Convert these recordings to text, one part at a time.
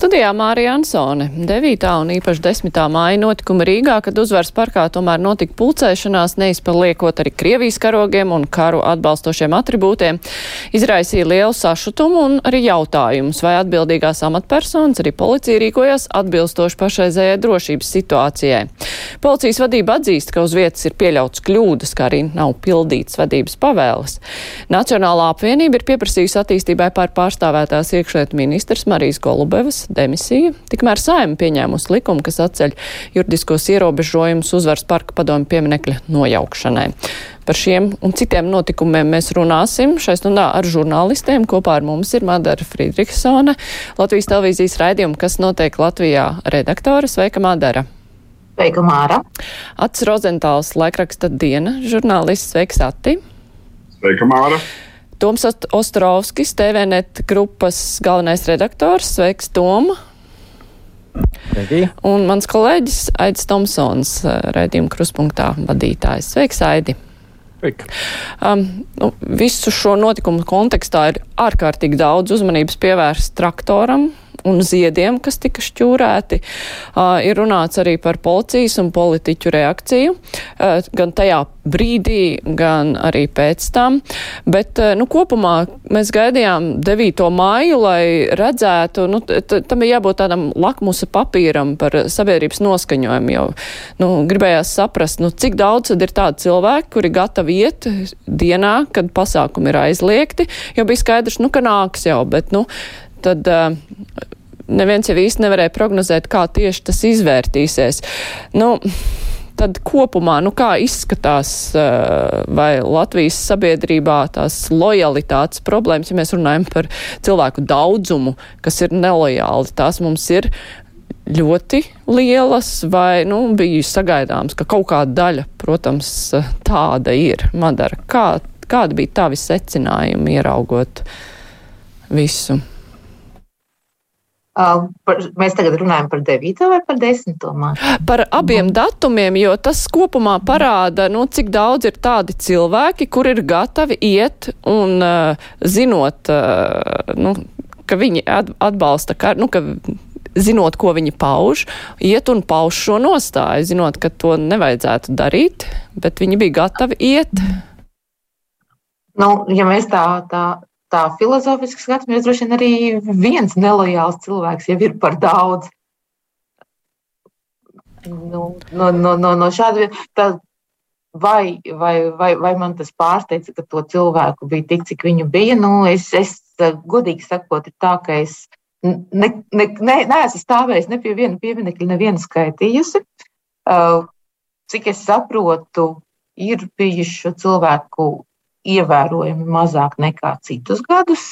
Studijā Mārija Ansone. 9. un īpaši 10. māja notikuma Rīgā, kad uzvaras parkā tomēr notika pulcēšanās, neizpaliekot arī Krievijas karogiem un karu atbalstošiem atribūtiem, izraisīja lielu sašutumu un arī jautājumus, vai atbildīgās amatpersonas, arī policija rīkojas atbilstoši pašreizējai drošības situācijai. Policijas vadība atzīst, ka uz vietas ir pieļauts kļūdas, kā arī nav pildīts vadības pavēles. Nacionālā apvienība ir pieprasījusi attīstībai pār pārstāvētās iekšlietu ministrs Marijas Golubevas demisiju. Tikmēr saima pieņēmusi likumu, kas atceļ juridiskos ierobežojumus uzvaras parka padomu pieminekļa nojaukšanai. Par šiem un citiem notikumiem mēs runāsim šai stundā ar žurnālistiem. Kopā ar mums ir Madara Friedrichsone, Latvijas televīzijas raidījuma, kas notiek Latvijā redaktore. Sveika, Madara! Sveika, Māra! Ats Rozentāls, laikraksta diena, žurnālists. Sveiks, Ati! Sveika, Māra! Toms Ostrovskis, TVNet grupas galvenais redaktors. Sveiks, Toma! Sveiki. Un mans kolēģis Aidis Tomsons, raidījuma kruspunktā vadītājs. Sveiks, Aidi! Sveiki. Um, nu, visu šo notikumu kontekstā ir ārkārtīgi daudz uzmanības pievērsts traktoram, un ziediem, kas tika šķūrēti. Uh, ir runāts arī par policijas un politiķu reakciju, uh, gan tajā brīdī, gan arī pēc tam. Bet, uh, nu, kopumā mēs gaidījām 9. māju, lai redzētu, nu, tam ir jābūt tādam lakmusa papīram par sabiedrības noskaņojumu, jo, nu, gribējās saprast, nu, cik daudz tad ir tādu cilvēku, kuri gatavi iet dienā, kad pasākumi ir aizliegti, jo bija skaidrs, nu, ka nāks jau, bet, nu, tad uh, neviens jau īsti nevarēja prognozēt, kā tieši tas izvērtīsies. Nu, tad kopumā, nu kā izskatās uh, vai Latvijas sabiedrībā tās lojalitātes problēmas, ja mēs runājam par cilvēku daudzumu, kas ir nelojāli, tās mums ir ļoti lielas, vai nu, bija sagaidāms, ka kaut kāda daļa, protams, tāda ir. Madara, kā, kāda bija tavi secinājumi, ieraugot visu? Uh, par, mēs tagad runājam par 9. vai par 10. māju? Par abiem datumiem, jo tas kopumā parāda, nu, cik daudz ir tādi cilvēki, kur ir gatavi iet un uh, zinot, uh, nu, ka viņi atbalsta, ka, nu, ka zinot, ko viņi pauž, iet un pauž šo nostāju, zinot, ka to nevajadzētu darīt, bet viņi bija gatavi iet. Nu, ja mēs tā, tā tā filozofiski skatāmies, droši vien arī viens nelojāls cilvēks jau ir par daudz. Nu, no, no, no, no šāda tā, vai, vai, vai, vai man tas pārsteidza, ka to cilvēku bija tik, cik viņu bija? Nu, es, es godīgi sakot, ir tā, ka es ne, ne, ne, neesmu stāvējis ne pie viena pieminekļa, nevienu skaitījusi. Cik es saprotu, ir bijuši šo cilvēku ievērojami mazāk nekā citus gadus.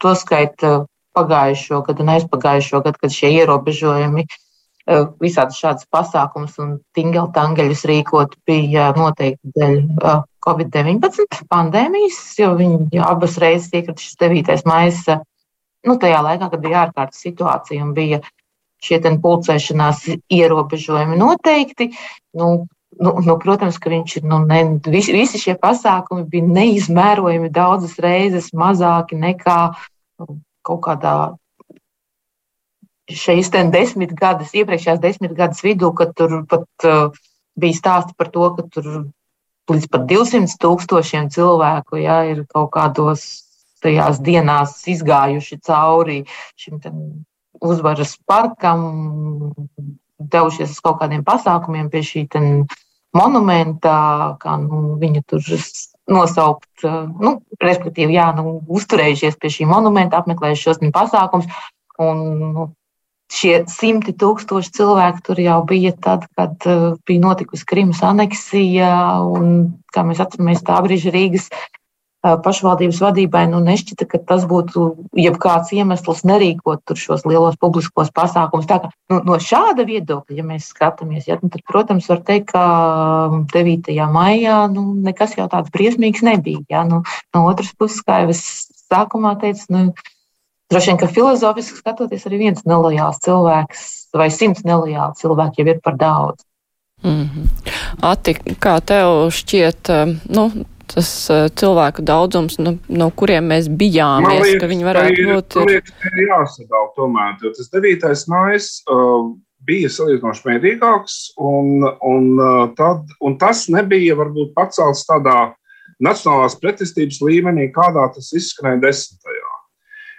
Tostarp pagājušo gadu un aizpagājušo gadu, kad šie ierobežojumi eh, visādi šādas pasākumus un tingeltangeļus rīkot bija noteikti dēļ eh, Covid-19 pandēmijas, jo viņi abas reizes iekrita šis 9. maija, nu, tajā laikā, kad bija ārkārtas situācija un bija šie pulcēšanās ierobežojumi noteikti. Nu, Nu, nu, protams, ka viņš ir. Nu, ne, visi, visi šie pasākumi bija neizmērojami daudzas reizes mazāki nekā nu, kaut kādā šīs desmit gadus, iepriekšējās desmit gadus vidū, kad tur pat uh, bija stāsti par to, ka tur līdz pat 200 tūkstošiem cilvēku jā, ir kaut kādos tajās dienās izgājuši cauri šim uzvaras parkam, devušies uz kaut kādiem pasākumiem pie šī monumenta, kā nu, viņu tur nosaukt, nu, respektīvi, jā, nu, uzturējušies pie šī monumenta, apmeklējuši šos pasākumus. Un, nu, šie simti tūkstoši cilvēku tur jau bija tad, kad uh, bija notikusi Krimas aneksija. Un, kā mēs atceramies, tā brīža Rīgas pašvaldības vadībai nu, nešķita, ka tas būtu jebkāds iemesls nerīkot šos lielos publiskos pasākumus. Tā kā, nu, no šāda viedokļa, ja mēs skatāmies, ja, nu, tad, protams, var teikt, ka 9. maijā nu, nekas jau tāds briesmīgs nebija. Ja. Nu, no otras puses, kā jau es sākumā teicu, nu, droši vien, ka filozofiski skatoties, arī viens nelojāls cilvēks vai simts nelojāli cilvēki jau ir par daudz. Mm -hmm. Ati, kā tev šķiet, nu, tas cilvēku daudzums, nu, no kuriem mēs bijāmies, liekas, ka viņi varētu ir, būt? Man liekas, ir jāsadala tomēr, jo tas 9. mājas uh, bija salīdzinoši mērīgāks, un, un, tad, un tas nebija varbūt pacelts tādā nacionālās pretestības līmenī, kādā tas izskanēja desmitajā.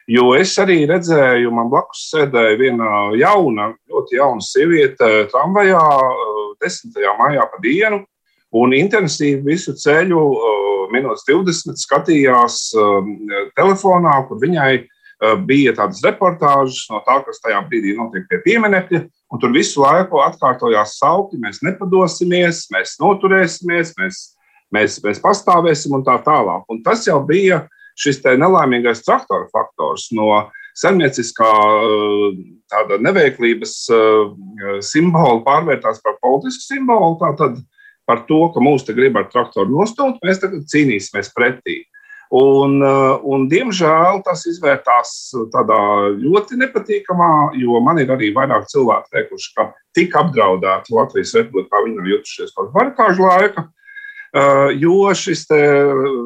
Jo es arī redzēju, man blakus sēdēja viena jauna, ļoti jauna sieviete tramvajā 10. maijā pa dienu, un intensīvi visu ceļu, minūtes 20, skatījās telefonā, kur viņai bija tādas reportāžas no tā, kas tajā brīdī notiek pie pieminekļa. Un tur visu laiku atkārtojās saukļi, mēs nepadosimies, mēs noturēsimies, mēs, mēs, mēs pastāvēsim un tā tālāk. Un tas jau bija uh, šis nelaimīgais traktora faktors no zemnieciskā tāda neveiklības simbola pārvērtās par politisku simbolu. Tātad par to, ka mūs te grib ar traktoru nostumt, mēs tagad cīnīsimies pretī. Un, un, diemžēl tas izvērtās tādā ļoti nepatīkamā, jo man ir arī vairāk cilvēku teikuši, ka tik apdraudēti Latvijas republikā viņi nav jutušies kopš barikāžu laika. Eh, jo šis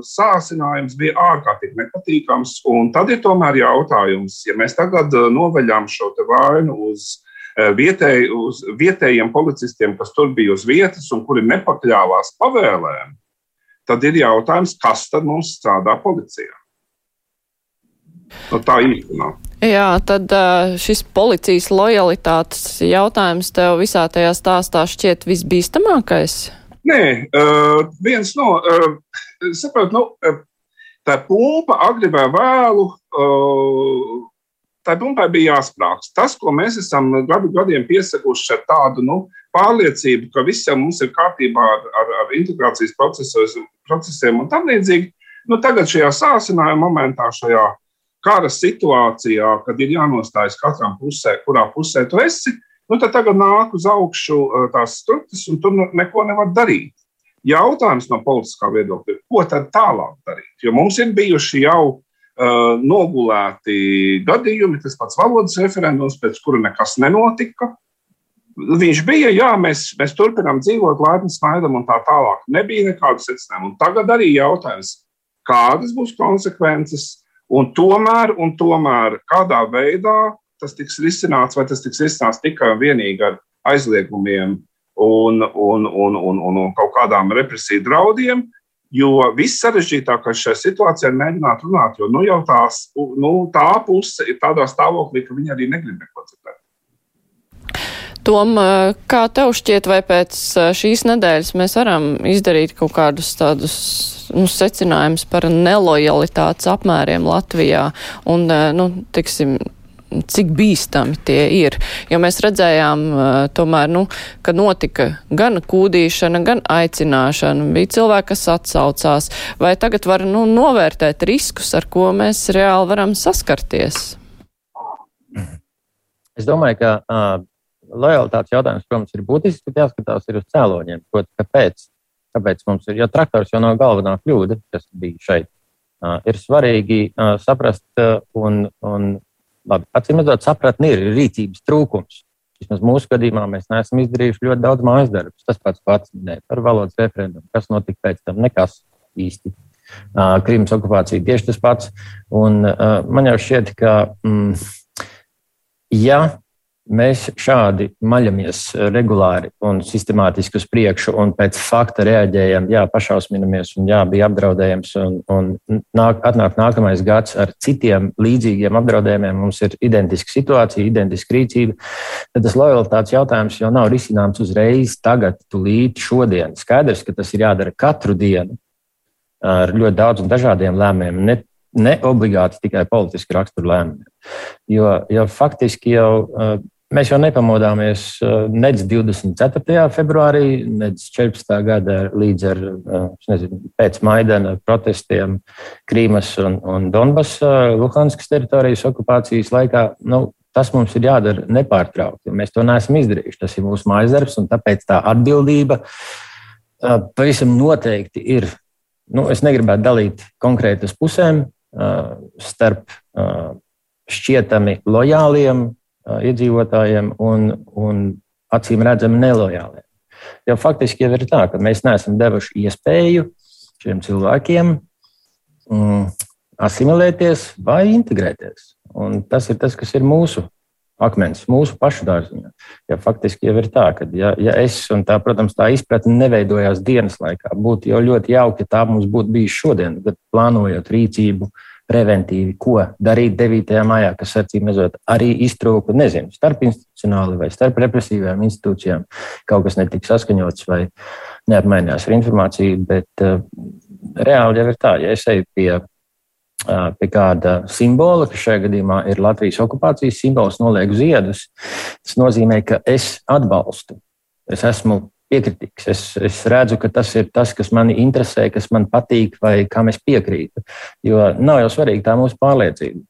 sācinājums bija ārkārtīgi nepatīkams. Tad ir tomēr jautājums, ja mēs tagad eh, noveļām šo vainu uz, eh, vietēj, uz vietējiem policistiem, kas tur bija uz vietas un kuri nepakļāvās pavēlēm, tad ir jautājums, kas tad mums strādā policijā. Nu, tā īstenībā. Jā, tad šis policijas lojalitātes jautājums tev visā tajā stāstā šķiet visbīstamākais? Nē, uh, viens no, uh, saprot, nu, tā pumpa agri vai vēlu, tā pumpai bija jāsprāgst. Tas, ko mēs esam gadu gadiem piesakuši ar tādu nu, pārliecību, ka viss jau mums ir kārtībā ar, ar, ar integrācijas procesiem un tam līdzīgi, nu, tagad šajā sācinājuma momentā, šajā kara situācijā, kad ir jānostājas katram pusē, kurā pusē tu esi, Nu, tad tagad nāk uz augšu tās struktūras, un tur neko nevar darīt. Jautājums no politiskā viedokļa, ko tad tālāk darīt? Jo mums ir bijuši jau nogulēti gadījumi, tas pats valodas referendums, pēc kura nekas nenotika. Viņš bija, jā, mēs, mēs turpinām dzīvot, laipni smaidam un tā tālāk. Nebija nekādu secinājumu. Tagad arī jautājums, kādas būs konsekvences, un tomēr, un tomēr kādā veidā tas tiks risināts, vai tas tiks risināts tikai un vienīgi ar aizliegumiem un, un, un, un, un, un kaut kādām represiju draudiem. Jo viss sarežģītākais šajā situācijā ir mēģināt runāt, jo nu, jau tās, nu, tā puse ir tādā stāvoklī, ka viņi arī negrib neko dzirdēt. Tom, kā tev šķiet, vai pēc šīs nedēļas mēs varam izdarīt kaut kādus tādus nu, secinājumus par nelojalitātes apmēriem Latvijā un, nu, tiksim, cik bīstami tie ir. Jo mēs redzējām, tomēr, nu, ka notika gan kūdīšana, gan aicināšana. Bija cilvēki, kas atsaucās. Vai tagad var nu, novērtēt riskus, ar ko mēs reāli varam saskarties? Es domāju, ka uh, lojalitātes jautājums, protams, ir būtisks, bet jāskatās ir uz cēloņiem. Proti, kāpēc? Kāpēc mums ir? Jo traktors jau nav galvenā kļūda, kas bija šeit. Uh, ir svarīgi uh, saprast uh, un, un labi, acīm redzot, sapratni ir rīcības trūkums. Vismaz mūsu gadījumā mēs neesam izdarījuši ļoti daudz mājas darbus. Tas pats pats minēja par valodas referendumu. Kas notika pēc tam? Nekas īsti. Krimas okupācija tieši tas pats. Un, man jau šķiet, ka, mm, ja Mēs šādi maļamies regulāri un sistemātiski uz priekšu, un pēc fakta reaģējam, jā, pašausminamies, un jā, bija apdraudējums, un, un nāk, atnāk nākamais gads ar citiem līdzīgiem apdraudējumiem. Mums ir identiska situācija, identiska rīcība. Tad tas lojalitātes jautājums jau nav risināms uzreiz, tagad, tūlīt, šodien. Skaidrs, ka tas ir jādara katru dienu ar ļoti daudziem dažādiem lēmumiem. Ne ne obligāti tikai politiski rakstura lēmumiem. Jo, jo faktiski jau mēs jau nepamodāmies uh, nec 24. februārī, nec 14. gada līdz ar, uh, nezinu, pēc Maidana protestiem Krīmas un, un Donbass, Luhanskas teritorijas okupācijas laikā. Nu, Tas mums ir jādara nepārtraukti. Mēs to neesam izdarījuši. Tas ir mūsu mājas darbs, un tāpēc tā atbildība pavisam noteikti ir. Nu, es negribētu dalīt konkrētas pusēm, starp šķietami lojāliem iedzīvotājiem un, un acīm redzami nelojāliem. Jo faktiski jau ir tā, ka mēs neesam devuši iespēju šiem cilvēkiem mm, asimilēties vai integrēties. Un tas ir tas, kas ir mūsu akmens, mūsu pašu dārziņā. Ja faktiski jau ir tā, ka, ja, ja es un tā, protams, tā izpratne neveidojās dienas laikā, būtu jau ļoti jauki, ja tā mums būtu bijis šodien, bet plānojot rīcību, preventīvi, ko darīt 9. maijā, kas acīm redzot arī iztrūka, nezinu, starp institucionāli vai starp represīvajām institūcijām. Kaut kas netika saskaņots vai neapmainījās ar informāciju, bet uh, reāli jau ir tā, ja es eju pie pie kāda simbola, kas šajā gadījumā ir Latvijas okupācijas simbols, nolieku ziedus, tas nozīmē, ka es atbalstu. Es esmu piekritīgs. Es, es redzu, ka tas ir tas, kas mani interesē, kas man patīk, vai kam es piekrītu. Jo nav jau svarīgi tā mūsu pārliecība.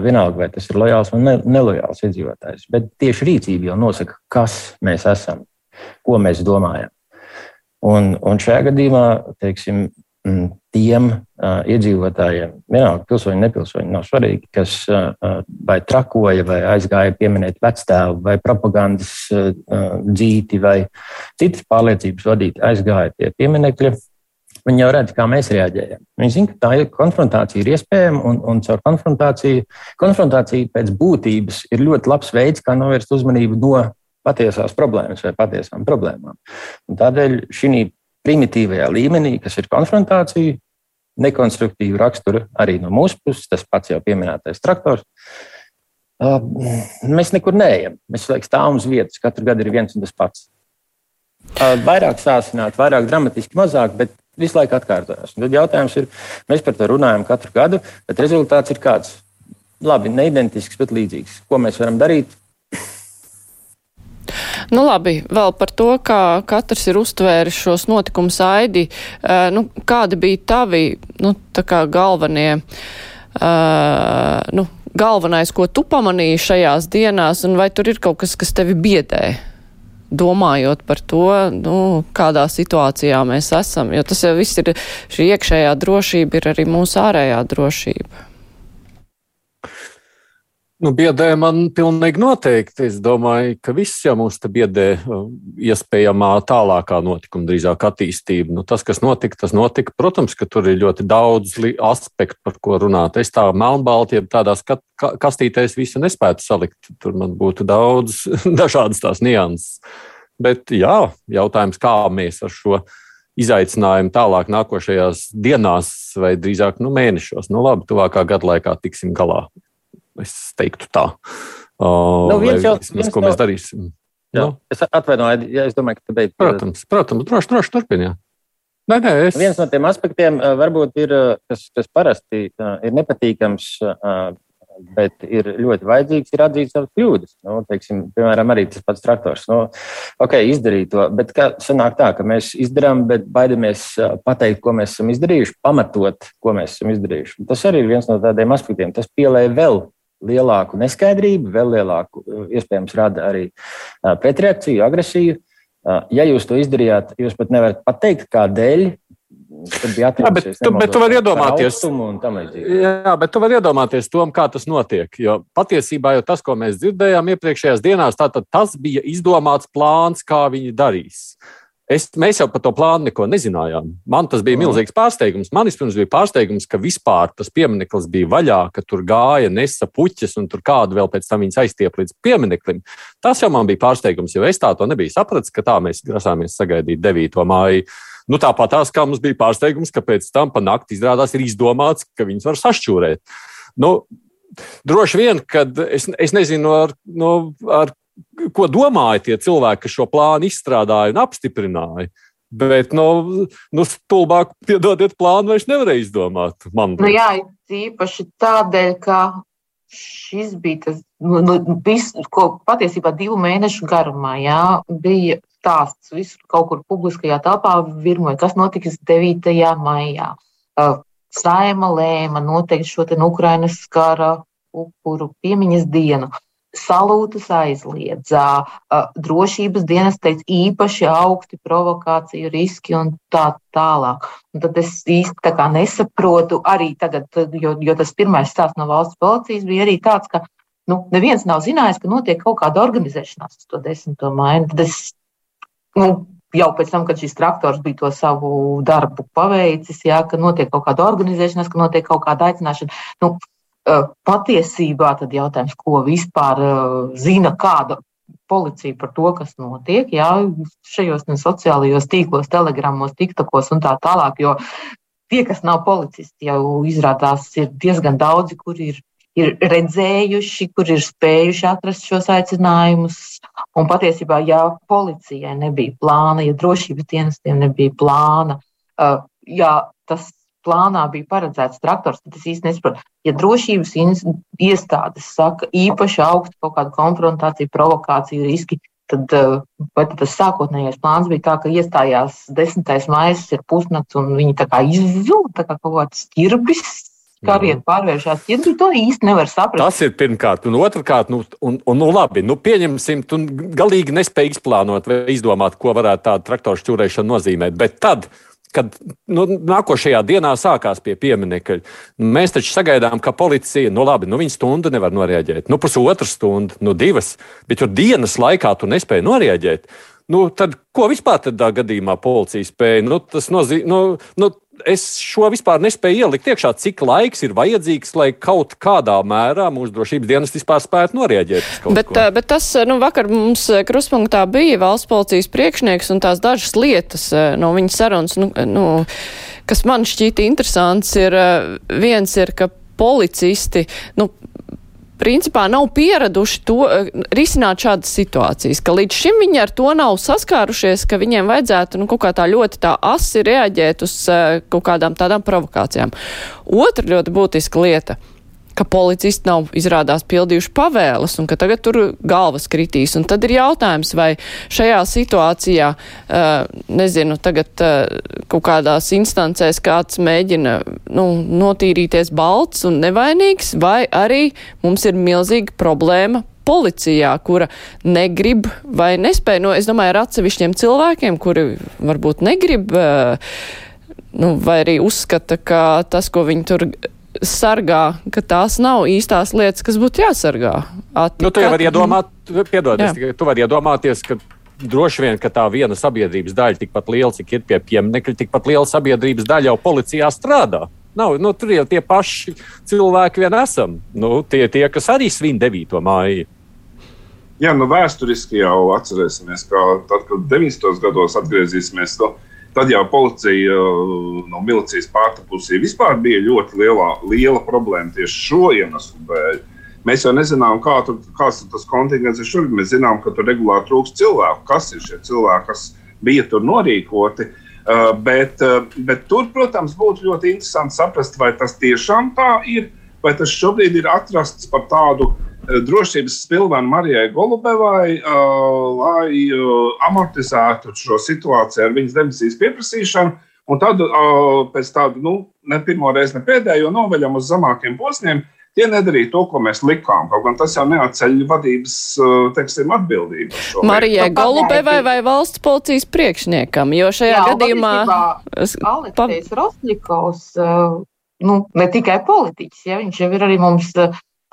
Vienalga, vai tas ir lojāls vai ne, nelojāls iedzīvotājs. Bet tieši rīcība jau nosaka, kas mēs esam, ko mēs domājam. Un, un šajā gadījumā, teiksim, tiem uh, iedzīvotājiem, vienalga pilsoņi, nepilsoņi, nav svarīgi, kas uh, vai trakoja, vai aizgāja pieminēt vectēvu, vai propagandas uh, dzīti, vai citas pārliecības vadīti aizgāja pie pieminekļa. Viņi jau redz, kā mēs reaģējam. Viņi zina, ka tā konfrontācija ir iespējama, un, un caur konfrontāciju, konfrontācija pēc būtības ir ļoti labs veids, kā novērst uzmanību no patiesās problēmas vai patiesām problēmām. Un tādēļ šī primitīvajā līmenī, kas ir konfrontācija, nekonstruktīva rakstura arī no mūsu puses, tas pats jau pieminētais traktors. Mēs nekur neejam. Mēs laikam stāvam uz vietas. Katru gadu ir viens un tas pats. Vairāk sācināt, vairāk dramatiski, mazāk, bet visu laiku atkārtojas. Tad jautājums ir, mēs par to runājam katru gadu, bet rezultāts ir kāds? Labi, neidentisks, bet līdzīgs. Ko mēs varam darīt? Nu, labi, vēl par to, kā katrs ir uztvēris šos notikumus aidi. Uh, nu, kādi bija tavi, nu, kā galvenie, uh, nu, galvenais, ko tu pamanīji šajās dienās, un vai tur ir kaut kas, kas tevi biedē? Domājot par to, nu, kādā situācijā mēs esam, jo tas jau viss ir, šī iekšējā drošība ir arī mūsu ārējā drošība. Nu, biedē man pilnīgi noteikti. Es domāju, ka viss jau mums te biedē uh, iespējamā tālākā notikuma, drīzāk attīstība. Nu, tas, kas notika, tas notika. Protams, ka tur ir ļoti daudz aspektu, par ko runāt. Es tā melnbalti, ja tādās kastītēs visu nespētu salikt. Tur man būtu daudz dažādas tās nianses. Bet jā, jautājums, kā mēs ar šo izaicinājumu tālāk nākošajās dienās vai drīzāk nu, mēnešos, nu labi, tuvākā gada laikā tiksim galā. Es teiktu tā. Uh, nu, viens jau, vismaz, ko no... mēs darīsim. Jā, nu? Es atvainojos, ja es domāju, ka tu beidz. Protams, protams, droši, droši turpiniet. Nē, nē, es... Viens no tiem aspektiem varbūt ir, kas, kas parasti ir nepatīkams, bet ir ļoti vajadzīgs, ir atzīt savas kļūdas. Nu, teiksim, piemēram, arī tas pats traktors. Nu, ok, izdarīt to, bet kā sanāk tā, ka mēs izdarām, bet baidamies pateikt, ko mēs esam izdarījuši, pamatot, ko mēs esam izdarījuši. Tas arī ir viens no tādiem aspektiem. Tas pielēja vēl lielāku neskaidrību, vēl lielāku, iespējams, rada arī pretreakciju, agresiju. Ja jūs to izdarījāt, jūs pat nevarat pateikt, kādēļ. Tad bija jā, bet, bet tu vari iedomāties, jā, bet tu vari iedomāties tom, kā tas notiek. Jo patiesībā jau tas, ko mēs dzirdējām iepriekšējās dienās, tātad tas bija izdomāts plāns, kā viņi darīs. Uh, Es, mēs jau par to plānu neko nezinājām. Man tas bija milzīgs pārsteigums. Man vispirms bija pārsteigums, ka vispār tas piemineklis bija vaļā, ka tur gāja nesa puķis un tur kādu vēl pēc tam viņas aiztiep līdz piemineklim. Tas jau man bija pārsteigums, jo es tā to nebiju sapratis, ka tā mēs grasāmies sagaidīt 9. māju. Nu, tāpat tās, kā mums bija pārsteigums, ka pēc tam pa nakti izrādās ir izdomāts, ka viņas var sašķūrēt. Nu, droši vien, ka es, es nezinu, ar, no, ar ko domāja tie cilvēki, kas šo plānu izstrādāja un apstiprināja. Bet, nu, nu stulbāk, piedodiet, plānu vairs nevarēja izdomāt. Nu, jā, īpaši tādēļ, ka šis bija tas, nu, nu, vis, ko patiesībā divu mēnešu garumā jā, bija stāsts visur kaut kur publiskajā telpā virmoja, kas notiks 9. maijā. Saima lēma noteikt šo te Ukrainas kara upuru piemiņas dienu salūtus aizliedzā, drošības dienas teica īpaši augsti provokāciju riski un tā tālāk. Un tad es īsti tā kā nesaprotu arī tagad, jo, jo tas pirmais stāsts no valsts policijas bija arī tāds, ka nu, neviens nav zinājis, ka notiek kaut kāda organizēšanās uz to 10. maiju. Tad es nu, jau pēc tam, kad šis traktors bija to savu darbu paveicis, jā, ka notiek kaut kāda organizēšanās, ka notiek kaut kāda aicināšana. Nu, patiesībā tad jautājums, ko vispār zina kāda policija par to, kas notiek, jā, šajos sociālajos tīklos, telegramos, tiktokos un tā tālāk, jo tie, kas nav policisti, jau izrādās ir diezgan daudzi, kuri ir ir redzējuši, kur ir spējuši atrast šos aicinājumus. Un patiesībā, ja policijai nebija plāna, ja drošības dienestiem nebija plāna, uh, ja tas plānā bija paredzēts traktors, tad es īsti nesaprotu. Ja drošības iestādes saka īpaši augstu kaut kādu konfrontāciju, provokāciju riski, tad, uh, tad tas sākotnējais plāns bija tā, ka iestājās 10. maija, ir pusnakts, un viņi tā kā izzūda kā kaut kāds ķirbis kariet pārvēršās ķirbi, to īsti nevar saprast. Tas ir pirmkārt, un otrkārt, nu, un, un, nu, labi, nu, pieņemsim, tu galīgi nespēj izplānot vai izdomāt, ko varētu tāda traktoru šķūrēšana nozīmēt. Bet tad, kad nu, nākošajā dienā sākās pie pieminiekļa, mēs taču sagaidām, ka policija, nu labi, nu viņa stundu nevar noreaģēt, nu pusotru stundu, nu divas, bet jau dienas laikā tu nespēji noreaģēt. Nu, tad, ko vispār tādā gadījumā policija spēja? Nu, tas nozīmē, nu, nu, es šo vispār nespēju ielikt iekšā, cik laiks ir vajadzīgs, lai kaut kādā mērā mūsu drošības dienas vispār spētu norēģēt. Bet, ko. bet tas, nu, vakar mums kruspunktā bija valsts policijas priekšnieks un tās dažas lietas no viņa sarunas, nu, nu, kas man šķīta interesants, ir viens ir, ka policisti, nu, principā nav pieraduši to, eh, risināt šādas situācijas, ka līdz šim viņi ar to nav saskārušies, ka viņiem vajadzētu nu, kaut kā tā ļoti tā asi reaģēt uz uh, kaut kādām tādām provokācijām. Otra ļoti būtiska lieta ka policisti nav izrādās pildījuši pavēles un ka tagad tur galvas kritīs. Un tad ir jautājums, vai šajā situācijā, uh, nezinu, tagad uh, kaut kādās instancēs kāds mēģina nu, notīrīties balts un nevainīgs, vai arī mums ir milzīga problēma policijā, kura negrib vai nespēja, nu, es domāju, ar atsevišķiem cilvēkiem, kuri varbūt negrib, uh, nu, vai arī uzskata, ka tas, ko viņi tur sargā, ka tās nav īstās lietas, kas būtu jāsargā. Ati, nu, tu jau vari iedomāt, piedod, tikai, tu vari iedomāties, ka droši vien, ka tā viena sabiedrības daļa tikpat liela, cik ir pie pieminiekļa, tikpat liela sabiedrības daļa jau policijā strādā. Nav, nu, tur jau tie paši cilvēki vien esam. Nu, tie, tie, kas arī svin 9. māju. Jā, nu vēsturiski jau atcerēsimies, ka tad, kad 90. gados atgriezīsimies to. No Tad jau policija uh, no milicijas pārtapusī vispār bija ļoti lielā, liela problēma tieši šo iemeslu dēļ. Mēs jau nezinām, kā tur, kāds ir tas kontingents šurp. Mēs zinām, ka tur regulāri trūkst cilvēku. Kas ir šie cilvēki, kas bija tur norīkoti? Uh, bet, uh, bet tur, protams, būtu ļoti interesanti saprast, vai tas tiešām tā ir, vai tas šobrīd ir atrasts par tādu uh, drošības spilvenu Marijai Golubevai, uh, lai uh, amortizētu šo situāciju ar viņas demisijas pieprasīšanu. Un tad, pēc tāda, nu, ne pirmo reizi, ne pēdējo noveļam uz zemākiem posmiem, tie nedarīja to, ko mēs likām. Kaut gan tas jau neatceļ vadības teiksim, atbildību. Marijai Golubevai vai valsts policijas priekšniekam, jo šajā Jā, gadījumā. Aleksis Rosņikovs, nu, ne tikai politiķis, ja viņš jau ir arī mums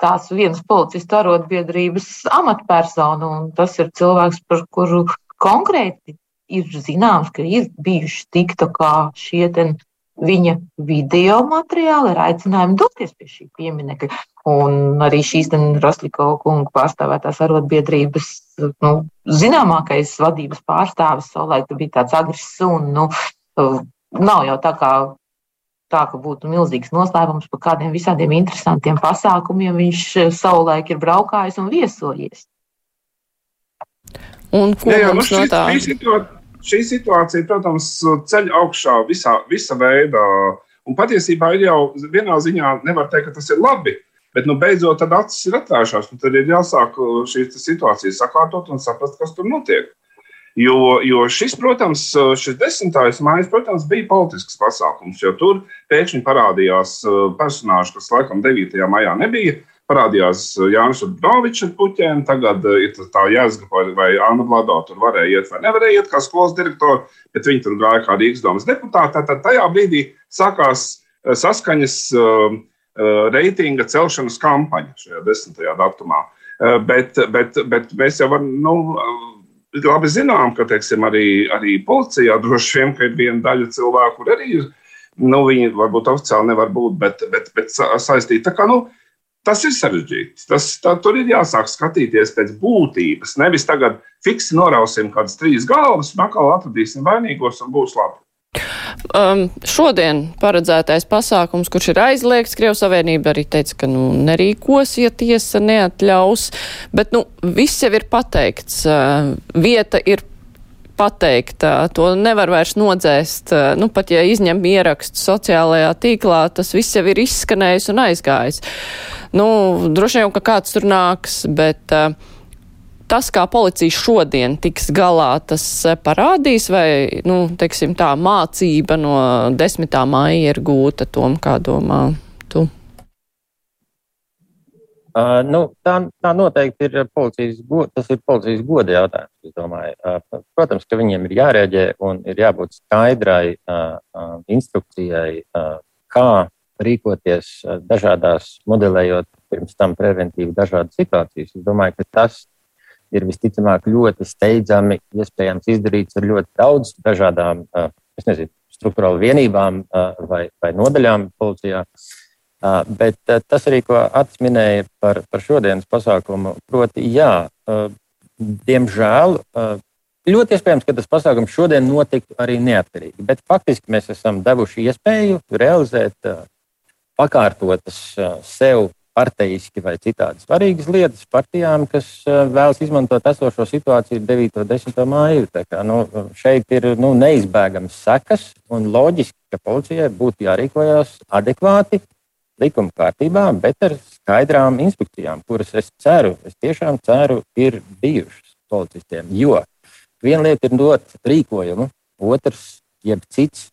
tās vienas policistu arotbiedrības amatpersonu, un tas ir cilvēks, par kuru konkrēti ir zināms, ka ir bijuši tikto kā šie viņa video materiāli ar aicinājumu doties pie šī pieminiekļa. Un arī šīs Rosliko kunga pārstāvētās arotbiedrības nu, zināmākais vadības pārstāvis savulaik bija tāds agrs un nu, nav jau tā kā tā, ka būtu milzīgs noslēpums par kādiem visādiem interesantiem pasākumiem viņš eh, savulaik ir braukājis un viesojies. Un ko jā, jā, mums nu, no tā? Šī situācija, šī situācija, protams, ceļ augšā visā, visa veida. Un patiesībā ir jau vienā ziņā nevar teikt, ka tas ir labi. Bet, nu, beidzot, tad acis ir atvēršās. Tad ir jāsāk šīs situācijas sakārtot un saprast, kas tur notiek. Jo, jo šis, protams, šis desmitais maija, protams, bija politisks pasākums, jo tur pēkšņi parādījās uh, personāži, kas laikam 9. maijā nebija. Parādījās Jānis Urbanovičs ar puķiem, tagad uh, ir tā jēzga, vai, vai Anna Vlado tur varēja iet vai nevarēja iet kā skolas direktori, bet viņi tur gāja kā Rīgas domas deputāti. Tad tajā brīdī sākās saskaņas reitinga celšanas kampaņa šajā desmitajā datumā. Bet, bet, bet mēs jau varam, nu, labi zinām, ka teiksim, arī, arī policijā droši vien ir viena daļa cilvēku, kur arī ir. Nu, viņi varbūt oficiāli nevar būt, bet, bet, bet saistīti. Tā kā, nu, tas ir sarežģīti. Tas, tā, tur ir jāsāk skatīties pēc būtības. Nevis tagad fiksi norausim kādas trīs galvas, un atkal atradīsim vainīgos un būs labi. Um, šodien paredzētais pasākums, kurš ir aizliegts, Krievijas Savienība arī teica, ka nu, nerīkos, ja tiesa neatļaus, bet nu, viss jau ir pateikts. Uh, vieta ir pateikta, to nevar vairs nodzēst. Uh, nu, pat ja izņem ierakstu sociālajā tīklā, tas viss jau ir izskanējis un aizgājis. Nu, droši vien, ka kāds tur nāks, bet. Uh, tas, kā policija šodien tiks galā, tas eh, parādīs, vai, nu, teiksim, tā mācība no 10. māja ir gūta, Tom, kā domā tu? Uh, nu, tā, tā noteikti ir policijas, tas ir policijas goda jautājums. Uh, protams, ka viņiem ir jārēģē un ir jābūt skaidrai uh, uh, instrukcijai, uh, kā rīkoties uh, dažādās, modelējot pirms tam preventīvi dažādas situācijas. Es domāju, ka tas ir visticamāk ļoti steidzami iespējams izdarīts ar ļoti daudz dažādām, nezinu, struktūrālu vienībām vai, vai nodaļām policijā. Bet tas arī, ko Atis minēja par, par šodienas pasākumu, proti, jā, diemžēl ļoti iespējams, ka tas pasākums šodien notiktu arī neatkarīgi. Bet faktiski mēs esam devuši iespēju realizēt pakārtotas sev parteiski vai citādi svarīgas lietas partijām, kas eh, vēlas izmantot esošo situāciju 9. un 10. māju. Kā, nu, šeit ir nu, neizbēgamas sekas un loģiski, ka policijai būtu jārīkojas adekvāti likuma kārtībā, bet ar skaidrām instrukcijām, kuras es ceru, es tiešām ceru, ir bijušas policistiem. Jo viena lieta ir dot rīkojumu, otrs, jeb cits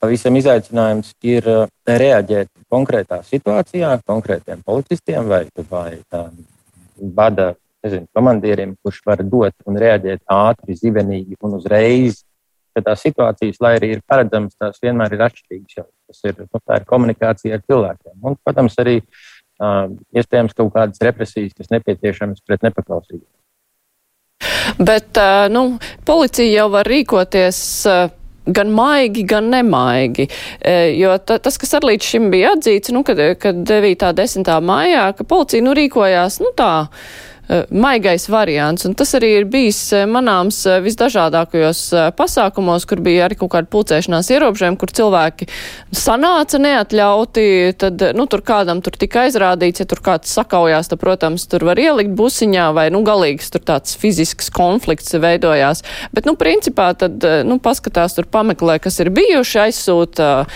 pavisam izaicinājums ir reaģēt konkrētā situācijā, konkrētiem policistiem vai, vai vada nezinu, komandieriem, kurš var dot un reaģēt ātri, zibenīgi un uzreiz. Tās situācijas, lai arī ir paredzamas, tās vienmēr ir atšķirīgas. Tas ir, nu, ir komunikācija ar cilvēkiem. Un, protams, arī uh, iespējams kaut kādas represijas, kas nepieciešamas pret nepaklausību. Bet nu, policija jau var rīkoties. Gan maigi, gan nemaigi. E, jo ta, tas, kas arī līdz šim bija atzīts, nu, kad, kad 9. un 10. maijā, ka policija nu, rīkojās nu, tā maigais variants. Un tas arī ir bijis eh, manāms eh, visdažādākajos pasākumos, kur bija arī kaut kāda pulcēšanās ierobežojumi, kur cilvēki sanāca neatļauti, tad, nu, tur kādam tur tika aizrādīts, ja tur kāds sakaujās, tad, protams, tur var ielikt busiņā vai, nu, galīgs tur tāds fizisks konflikts veidojās. Bet, nu, principā tad, nu, paskatās tur pameklē, kas ir bijuši, aizsūta uh,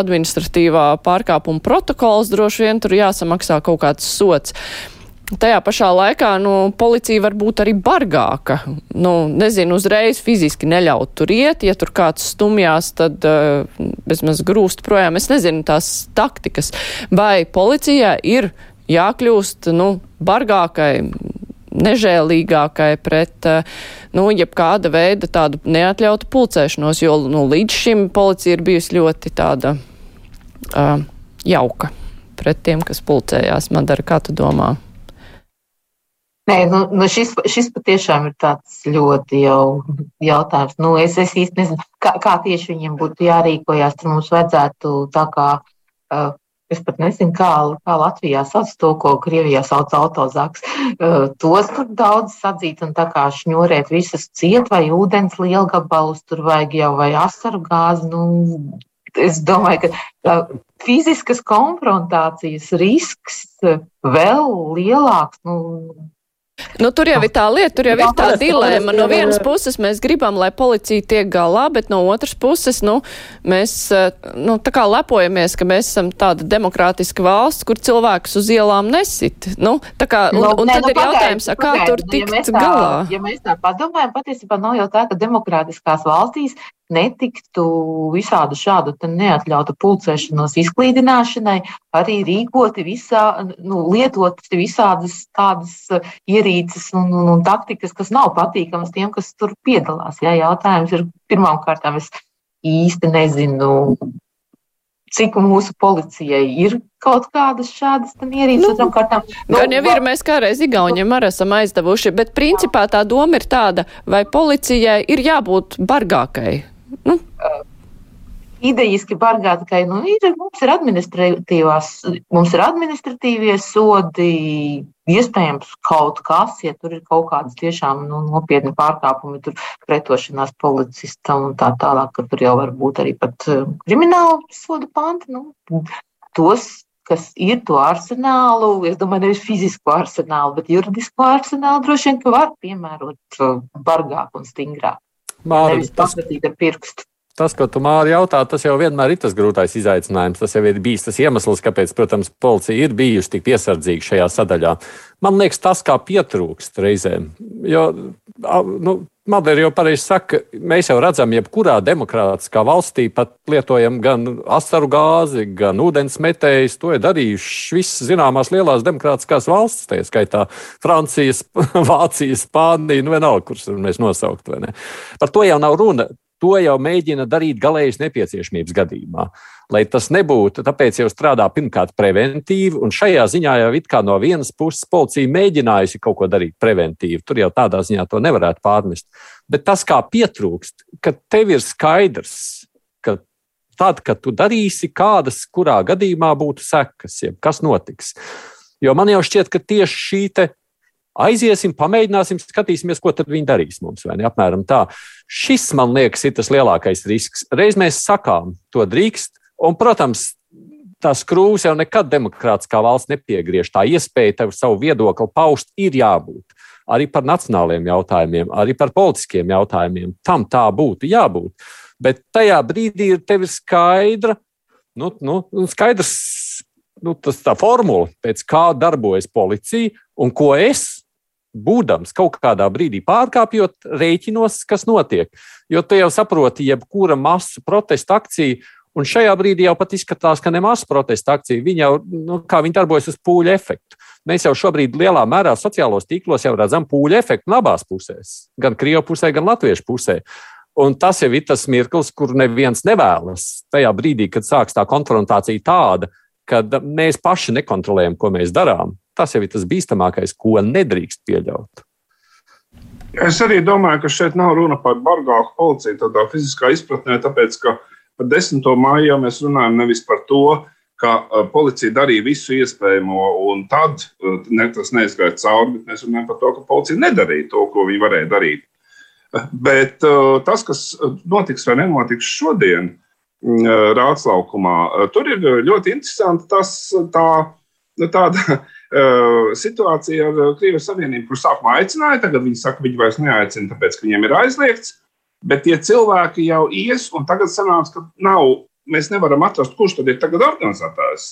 administratīvā pārkāpuma protokols, droši vien tur jāsamaksā kaut kāds sots. Tajā pašā laikā nu, policija var būt arī bargāka. Nu, nezinu, uzreiz fiziski neļaut tur iet. Ja tur kāds stumjās, tad uh, bezmaz grūst projām. Es nezinu tās taktikas. Vai policijā ir jākļūst nu, bargākai, nežēlīgākai pret uh, nu, jebkāda veida tādu neatļautu pulcēšanos, jo nu, līdz šim policija ir bijusi ļoti tāda uh, jauka pret tiem, kas pulcējās. Madara, kā tu domā? Nē, nu, nu šis, šis patiešām ir tāds ļoti jau jautājums. Nu, es, es īsti nezinu, kā, kā tieši viņiem būtu jārīkojas. Tur mums vajadzētu tā kā, uh, es pat nezinu, kā, kā Latvijā sauc to, ko Krievijā sauc autozaks. Uh, tos tur daudz sadzīt un tā kā šņurēt visas ciet vai ūdens lielgabalus, tur vajag jau vai asaru gāzi. Nu, es domāju, ka fiziskas konfrontācijas risks vēl lielāks. Nu, Nu, tur jau ir tā lieta, tur jau ir tā dilēma. No vienas puses mēs gribam, lai policija tiek galā, bet no otras puses, nu, mēs, eh, nu, tā kā lepojamies, ka mēs esam tāda demokrātiska valsts, kur cilvēkus uz ielām nesit. Nu, tā kā, un, nu, un ne, tad nu, ir jautājums, kā pagaid, tur tikt ja tā, galā? Ja mēs tā padomājam, patiesībā nav jau tā, ka demokrātiskās valstīs netiktu visādu šādu neatļautu pulcēšanos izklīdināšanai, arī rīkoti visā, nu, lietot visādas tādas uh, ierīces un, un, un taktikas, kas nav patīkamas tiem, kas tur piedalās. Jā, jautājums ir pirmām kārtām, es īsti nezinu, cik mūsu policijai ir kaut kādas šādas ierīces. Nu, kārtām, nu, gan jau ir, mēs kādreiz Igauniem arī esam aizdevuši, bet principā tā doma ir tāda, vai policijai ir jābūt bargākai. Nu. Idejiski bargātākai, nu, ir, mums ir administratīvās, mums ir administratīvie sodi, iespējams kaut kas, ja tur ir kaut kādas tiešām nu, nopietni pārkāpumi, tur pretošanās policistam un tā tālāk, ka tur jau var būt arī pat krimināla soda panti. Nu, tos, kas ir to arsenālu, es domāju, nevis fizisku arsenālu, bet juridisku arsenālu droši vien, var piemērot bargāk un stingrāk. Māri, tas... Tas, ko tu māri jautā, tas jau vienmēr ir tas grūtais izaicinājums. Tas jau ir bijis tas iemesls, kāpēc, protams, policija ir bijusi tik piesardzīga šajā sadaļā. Man liekas, tas kā pietrūkst reizēm. Jo, nu, Madara jau pareizi saka, mēs jau redzam, jebkurā demokrātiskā valstī pat lietojam gan asaru gāzi, gan ūdens metējus. To ir darījušas visas zināmās lielās demokrātiskās valstis, tā skaitā Francijas, Vācijas, Spānija, nu vienalga, kuras mēs nosaukt. Par to jau nav runa to jau mēģina darīt galējas nepieciešamības gadījumā. Lai tas nebūtu, tāpēc jau strādā pirmkārt preventīvi, un šajā ziņā jau it kā no vienas puses policija mēģinājusi kaut ko darīt preventīvi. Tur jau tādā ziņā to nevarētu pārmest. Bet tas, kā pietrūkst, ka tev ir skaidrs, ka tad, kad tu darīsi, kādas kurā gadījumā būtu sekas, jeb kas notiks. Jo man jau šķiet, ka tieši šī Aiziesim, pamēģināsim, skatīsimies, ko tad viņi darīs mums. Apmēram tā. Šis, man liekas, ir tas lielākais risks. Reiz mēs sakām, to drīkst, un, protams, tās krūzes jau nekad demokrātiskā valsts nepiegriež. Tā iespēja tev savu viedokli paust ir jābūt. Arī par nacionāliem jautājumiem, arī par politiskiem jautājumiem. Tam tā būtu jābūt. Bet tajā brīdī ir tev skaidra, nu, nu, skaidrs nu, tas tā formula, pēc kā darbojas policija un ko es būdams kaut kādā brīdī pārkāpjot, rēķinos, kas notiek. Jo tu jau saproti, jebkura masu protesta akcija, un šajā brīdī jau pat izskatās, ka ne masu protesta akcija, viņi jau, nu, kā viņi darbojas uz pūļu efektu. Mēs jau šobrīd lielā mērā sociālos tīklos jau redzam pūļu efektu abās pusēs, gan Krievu pusē, gan Latviešu pusē. Un tas jau ir tas mirklis, kur neviens nevēlas. Tajā brīdī, kad sāks tā konfrontācija tāda, kad mēs paši nekontrolējam, ko mēs darām, Tas jau ir tas bīstamākais, ko nedrīkst pieļaut. Es arī domāju, ka šeit nav runa par bargāku policiju tādā fiziskā izpratnē, tāpēc ka par 10. māju mēs runājam nevis par to, ka policija darīja visu iespējamo, un tad ne, tas neizgāja cauri, bet mēs runājam par to, ka policija nedarīja to, ko viņi varēja darīt. Bet tas, kas notiks vai nenotiks šodien Rātslaukumā, tur ir ļoti interesanti tas, tā, tāda situācija ar Krievijas Savienību, kur sākumā aicināja, tagad viņi saka, viņi vairs neaicina, tāpēc, ka viņiem ir aizliegts. Bet tie cilvēki jau ies, un tagad sanāca, ka nav, mēs nevaram atrast, kurš tad ir tagad organizētājs.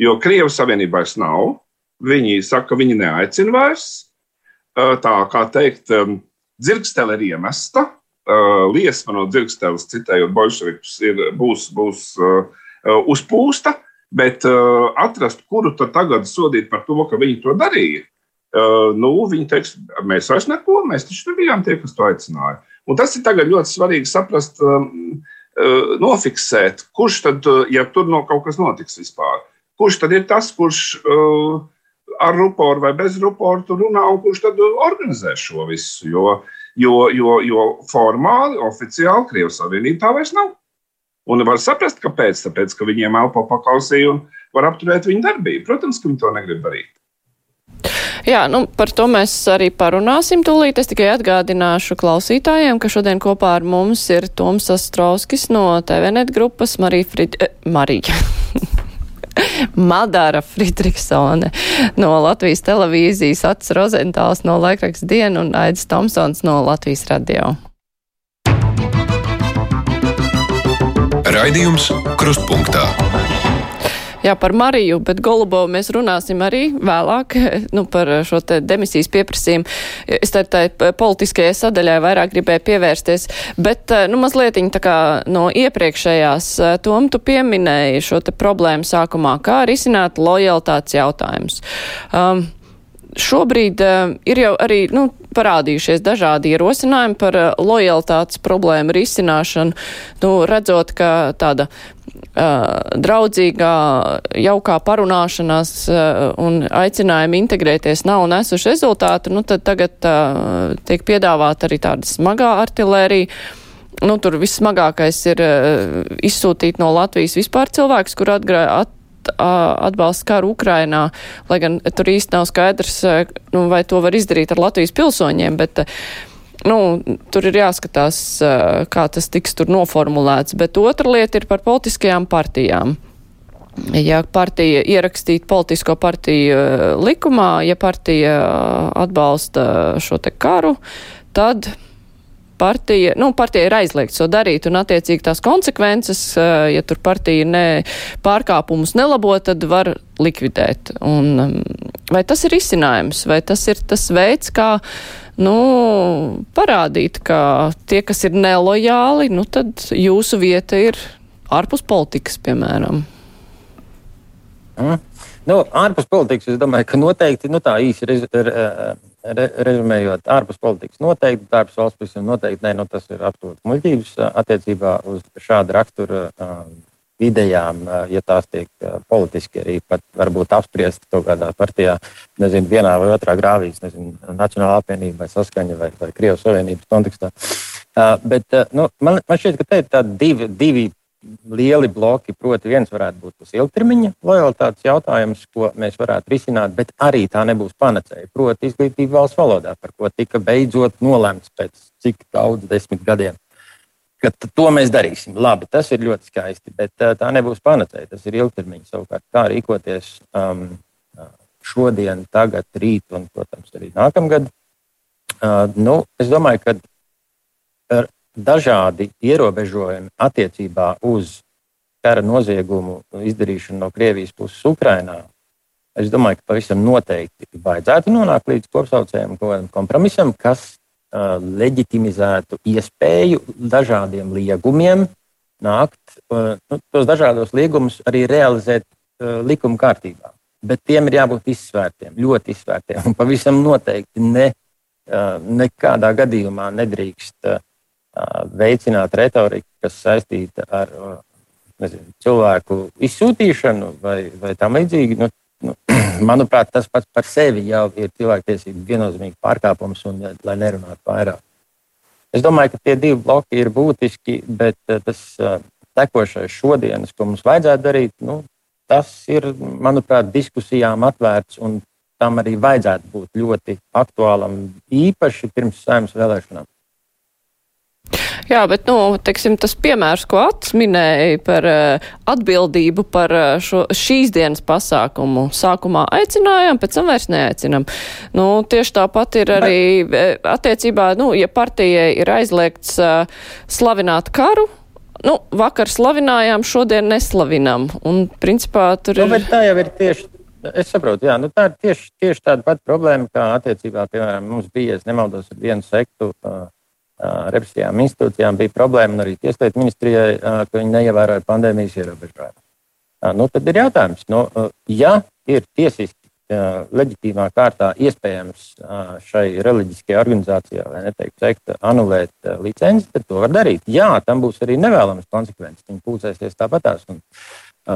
Jo Krievijas Savienība vairs nav. Viņi saka, ka viņi neaicina vairs. Tā kā teikt, dzirkstele ir iemesta. Liesma no dzirksteles, citējot bolševikus, būs, būs uzpūsta. Bet atrast, kuru tad tagad sodīt par to, ka viņi to darīja, nu, viņi teiks, mēs vairs neko, mēs taču bijām tie, kas to aicināja. Un tas ir ļoti svarīgi saprast, um, uh, nofiksēt, kurš tad, uh, ja tur no kaut kas notiks vispār, kurš tad ir tas, kurš uh, ar ruporu vai bez ruporu runā un kurš tad organizē šo visu. Jo, jo, jo, jo formāli, oficiāli Krievijas Savienība tā vairs nav. Un var saprast, kāpēc. Tāpēc, ka viņiem elpo pakausī un var apturēt viņu darbību. Protams, ka viņi to negrib darīt. Jā, nu, par to mēs arī parunāsim tūlīt. Es tikai atgādināšu klausītājiem, ka šodien kopā ar mums ir Toms Astrovskis no TVNet grupas Marija Frid... Eh, Marija. Madara Fritriksone no Latvijas televīzijas, Ats Rozentāls no laikraksta diena un Aidis Tomsons no Latvijas radio. Raidījums Krustpunktā. Jā, par Mariju, bet Golubovu mēs runāsim arī vēlāk nu, par šo te demisijas pieprasījumu. Es tā tā politiskajai sadaļai vairāk gribēju pievērsties, bet nu, mazliet tā kā no iepriekšējās tom tu pieminēji šo te problēmu sākumā, kā risināt lojalitātes jautājumus. Um, šobrīd uh, ir jau arī, nu, parādījušies dažādi ierosinājumi par uh, lojalitātes problēmu risināšanu, nu, redzot, ka tāda uh, draudzīgā, jaukā parunāšanās uh, un aicinājumi integrēties nav nesuši rezultātu, nu, tad tagad uh, tiek piedāvāta arī tāda smagā artilērija. Nu, tur vissmagākais ir izsūtīt no Latvijas vispār cilvēks, kur atgrā, at, atbalsta karu Ukrainā, lai gan tur īsti nav skaidrs, nu, vai to var izdarīt ar Latvijas pilsoņiem, bet nu, tur ir jāskatās, kā tas tiks tur noformulēts. Bet otra lieta ir par politiskajām partijām. Ja partija ierakstītu politisko partiju likumā, ja partija atbalsta šo te karu, tad partija, nu, partija ir aizliegts to darīt, un attiecīgi tās konsekvences, ja tur partija ne pārkāpumus nelabo, tad var likvidēt. Un, mm, vai tas ir izcinājums, vai tas ir tas veids, kā, nu, parādīt, ka tie, kas ir nelojāli, nu, tad jūsu vieta ir ārpus politikas, piemēram? Mm. Nu, ārpus politikas, es domāju, ka noteikti nu, tā īsi ir. ir, ir re, rezumējot, ārpus politikas noteikti, ārpus valsts pavisam noteikti, nē, nu, tas ir absolūti muļķības attiecībā uz šādu raksturu idejām, ja tās tiek politiski arī pat varbūt apspriest kaut kādā partijā, nezinu, vienā vai otrā grāvīs, nezinu, Nacionāla apvienība vai saskaņa vai, vai Krievijas Savienības kontekstā. Bet nu, man, man šķiet, ka te ir divi, divi lieli bloki. Proti, viens varētu būt tas ilgtermiņa lojalitātes jautājums, ko mēs varētu risināt, bet arī tā nebūs panacēja. Proti, izglītība valsts valodā, par ko tika beidzot nolemts pēc cik daudz desmit gadiem. To mēs darīsim. Labi, tas ir ļoti skaisti, bet tā nebūs panacēja. Tas ir ilgtermiņa savukārt. Kā rīkoties um, šodien, tagad, rīt un, protams, arī nākamgad. Uh, nu, es domāju, ka dažādi ierobežojumi attiecībā uz kara noziegumu izdarīšanu no Krievijas puses Ukrajinā. Es domāju, ka pavisam noteikti vajadzētu nonākt līdz kopsaucējiem, kaut kādam kompromisam, kas uh, leģitimizētu iespēju dažādiem liegumiem nākt, uh, nu, tos dažādos liegumus arī realizēt uh, likuma kārtībā. Bet tiem ir jābūt izsvērtiem, ļoti izsvērtiem. Un pavisam noteikti ne, nekādā gadījumā nedrīkst uh, veicināt retoriku, kas saistīta ar nezinu, cilvēku izsūtīšanu vai, vai tam līdzīgi. Nu, nu, manuprāt, tas pats par sevi jau ir cilvēktiesību viennozīmīgi pārkāpums, un lai nerunātu vairāk. Es domāju, ka tie divi bloki ir būtiski, bet tas tekošais šodienas, ko mums vajadzētu darīt, nu, tas ir, manuprāt, diskusijām atvērts un tam arī vajadzētu būt ļoti aktuālam, īpaši pirms saimnes vēlēšanām. Jā, bet, nu, teiksim, tas piemērs, ko Ats minēja par uh, atbildību par uh, šo, šīs dienas pasākumu, sākumā aicinājām, pēc tam vairs neaicinām. Nu, tieši tāpat ir arī bet... attiecībā, nu, ja partijai ir aizliegts uh, slavināt karu, nu, vakar slavinājām, šodien neslavinām. Un, principā, tur nu, ir. Tā jau ir tieši. Es saprotu, jā, nu tā ir tieši, tieši tāda pati problēma, kā attiecībā, piemēram, mums bija, es nemaldos, ar vienu sektu. Uh, represijām institūcijām bija problēma, un arī Tieslietu ministrijai, ka viņi neievēroja pandēmijas ierobežojumus. Nu, tad ir jautājums, nu, ja ir tiesiski leģitīvā kārtā iespējams šai reliģiskajai organizācijai, vai neteikt, sekta, anulēt licenci, tad to var darīt. Jā, tam būs arī nevēlamas konsekvences. Viņi pulcēsies tāpatās, un,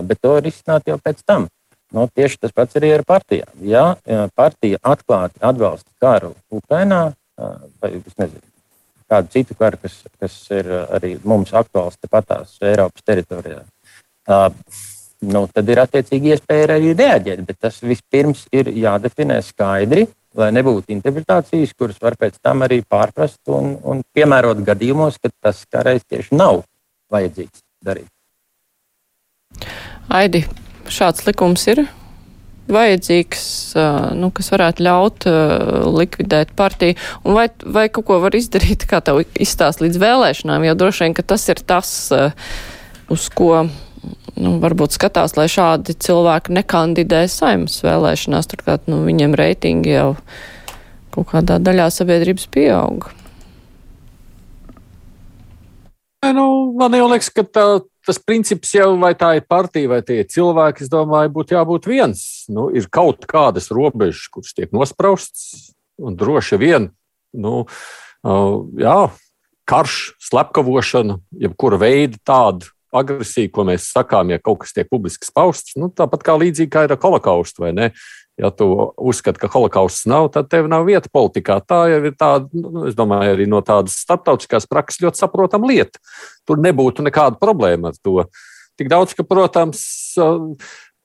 bet to var izsnāt jau pēc tam. Nu, tieši tas pats arī ar partijām. Ja partija atklāti atbalsta karu Ukrajinā, vai es nezinu, kādu citu karu, kas, kas ir uh, arī mums aktuāls tepatās Eiropas teritorijā. Uh, nu, tad ir attiecīgi iespēja arī reaģēt, bet tas vispirms ir jādefinē skaidri, lai nebūtu interpretācijas, kuras var pēc tam arī pārprast un, un piemērot gadījumos, kad tas kādreiz tieši nav vajadzīgs darīt. Aidi, šāds likums ir vajadzīgs, nu, kas varētu ļaut likvidēt partiju, un vai, vai kaut ko var izdarīt, kā tev izstāst līdz vēlēšanām, jo droši vien, ka tas ir tas, uz ko, nu, varbūt skatās, lai šādi cilvēki nekandidē saimnes vēlēšanās, turklāt, nu, viņiem reitingi jau kaut kādā daļā sabiedrības pieauga. Nu, man jau liekas, ka tā, tas princips jau, vai tā ir partija vai tie ir cilvēki, es domāju, būtu jābūt viens. Nu, ir kaut kādas robežas, kuras tiek nospraustas, un droši vien nu, jā, karš, slepkavošana, jebkura veida tāda agresija, ko mēs sakām, ja kaut kas tiek publiski pausts, nu, tāpat kā līdzīgi kā ir ar holokaustu, vai ne? Ja tu uzskati, ka holokausts nav, tad tev nav vieta politikā. Tā jau ir tāda, nu, es domāju, arī no tādas starptautiskās prakses ļoti saprotama lieta. Tur nebūtu nekāda problēma ar to. Tik daudz, ka, protams,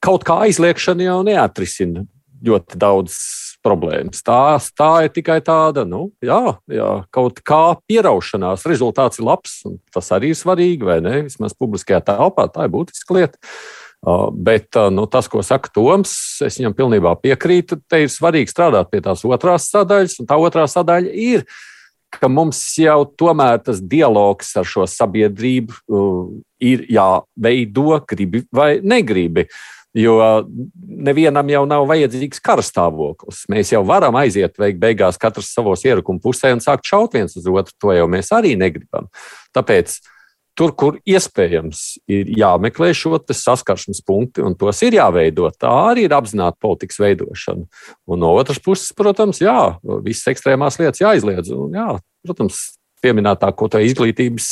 kaut kā aizliekšana jau neatrisina ļoti daudz problēmas. Tā, tā ir tikai tāda, nu, jā, jā, kaut kā pieraušanās. Rezultāts ir labs, un tas arī ir svarīgi, vai ne? Vismaz publiskajā telpā tā ir būtiska lieta. Uh, bet uh, nu, tas, ko saka Toms, es viņam pilnībā piekrītu. Te ir svarīgi strādāt pie tās otrās sadaļas, un tā otrā sadaļa ir, ka mums jau tomēr tas dialogs ar šo sabiedrību uh, ir jāveido, gribi vai negribi. Uh, Jo nevienam jau nav vajadzīgs karstāvoklis. Mēs jau varam aiziet, veikt beigās katrs savos ierakuma pusē un sākt šaut viens uz otru. To jau mēs arī negribam. Tāpēc tur, kur iespējams, ir jāmeklē šo saskarsmes punktu, un tos ir jāveido. Tā arī ir apzināta politikas veidošana. Un no otras puses, protams, jā, visas ekstrēmās lietas jāizliedz. Un, jā, protams, pieminētā ko tā izglītības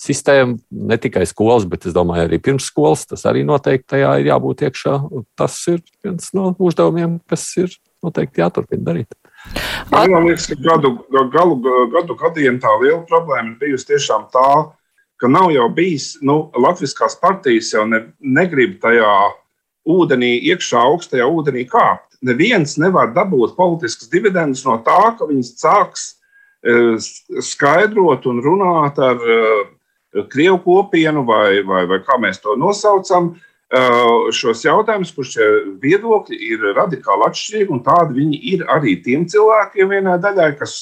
sistēma, ne tikai skolas, bet es domāju, arī pirmsskolas, tas arī noteikti tajā ir jābūt iekšā. Tas ir viens no uzdevumiem, kas ir noteikti jāturpina darīt. Man liekas, ka gadu, galu, gadu gadiem tā liela problēma ir bijusi tiešām tā, ka nav jau bijis, nu, Latvijas partijas jau ne, negrib tajā ūdenī, iekšā augstajā ūdenī kāpt. Neviens nevar dabūt politiskas dividendes no tā, ka viņas sāks Eh, skaidrot un runāt ar eh, Krievu kopienu, vai, vai, vai kā mēs to nosaucam, eh, šos jautājumus, kurš šie viedokļi ir radikāli atšķirīgi, un tādi viņi ir arī tiem cilvēkiem vienai daļai, kas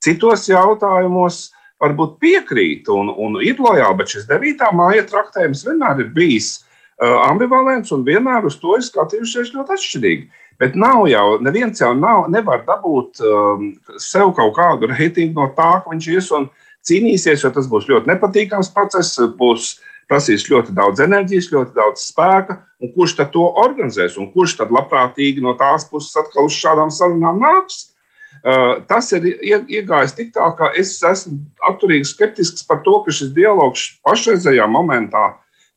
citos jautājumos varbūt piekrīt un, un ir lojāli, bet šis 9. māja traktējums vienmēr ir bijis ambivalents un vienmēr uz to ir skatījušies ļoti atšķirīgi. Bet nav jau, neviens jau nav, nevar dabūt um, sev kaut kādu reitingu no tā, ka viņš ies un cīnīsies, jo tas būs ļoti nepatīkams process, būs prasīs ļoti daudz enerģijas, ļoti daudz spēka. Kurš tad to organizēs un kurš tad labprātīgi no tās puses atkal uz šādām sarunām nāks? Uh, tas ir iegājis tik tālu, ka es esmu atturīgi skeptisks par to, ka šis dialogs pašreizējā momentā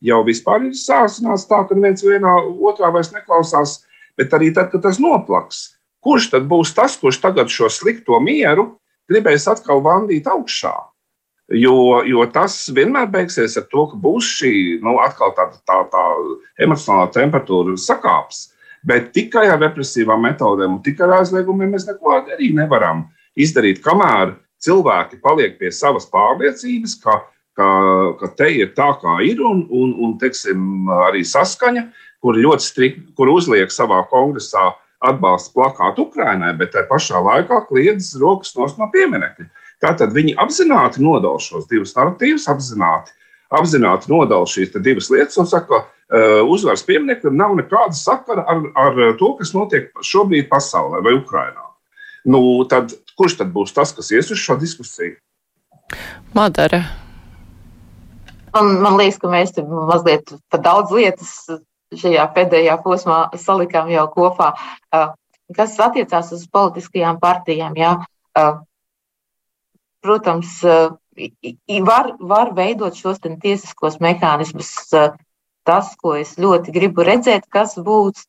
jau vispār ir sācinās tā, ka neviens vienā otrā vairs neklausās bet arī tad, kad tas noplaks. Kurš tad būs tas, kurš tagad šo slikto mieru gribēs atkal vandīt augšā? Jo, jo tas vienmēr beigsies ar to, ka būs šī nu, atkal tāda tā, tā emocionālā temperatūra sakāps. Bet tikai ar represīvām metodēm un tikai ar aizliegumiem mēs neko arī nevaram izdarīt. Kamēr cilvēki paliek pie savas pārliecības, ka, ka, ka te ir tā, kā ir, un, un, un teiksim, arī saskaņa, kur ļoti strikti, kur uzliek savā kongresā atbalsta plakātu Ukrainai, bet tajā pašā laikā kliedz rokas no pieminekļa. Tātad viņi apzināti nodala šos divus narratīvus, apzināti, apzināti nodala šīs divas lietas un saka, ka uzvaras piemineklim nav nekāda sakara ar, ar to, kas notiek šobrīd pasaulē vai Ukrainā. Nu, tad, kurš tad būs tas, kas ies uz šo diskusiju? Madara. Man, man liekas, ka mēs mazliet par daudz lietas šajā pēdējā posmā salikām jau kopā, kas attiecās uz politiskajām partijām. Jā. Protams, var, var veidot šos tiesiskos mehānismus. Tas, ko es ļoti gribu redzēt, kas būs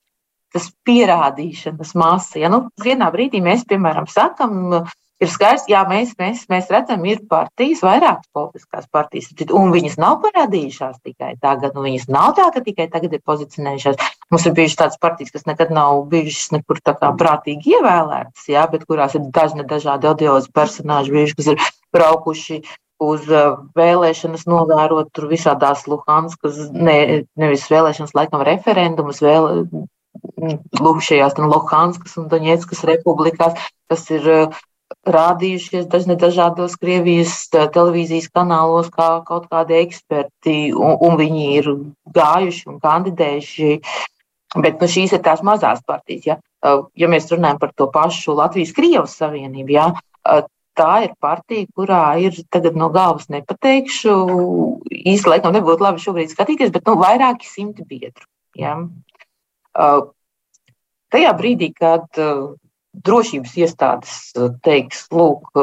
tas pierādīšanas masa. Ja, nu, vienā brīdī mēs, piemēram, sakam, ir skaidrs, jā, mēs, mēs, mēs redzam, ir partijas, vairākas politiskās partijas, un viņas nav parādījušās tikai tagad. Viņas nav tā, ka tikai tagad ir pozicionējušās. Mums ir bijušas tādas partijas, kas nekad nav bijušas nekur tā kā prātīgi ievēlētas, jā, bet kurās ir dažni dažādi audiozi personāži bijuši, kas ir braukuši uz uh, vēlēšanas novērot tur visādās Luhanskas, ne, nevis vēlēšanas, laikam referendumus, vēl, lūk, šajās Luhanskas un Doņetskas republikās, kas ir uh, rādījušies dažne dažādos Krievijas televīzijas kanālos kā kaut kādi eksperti, un, un viņi ir gājuši un kandidējuši. Bet nu, šīs ir tās mazās partijas. Ja, ja mēs runājam par to pašu Latvijas-Krievijas savienību, ja, tā ir partija, kurā ir tagad no galvas nepateikšu. Īsti laikam nebūtu labi šobrīd skatīties, bet nu, vairāki simti biedru. Ja. Tajā brīdī, kad drošības iestādes teiks, lūk,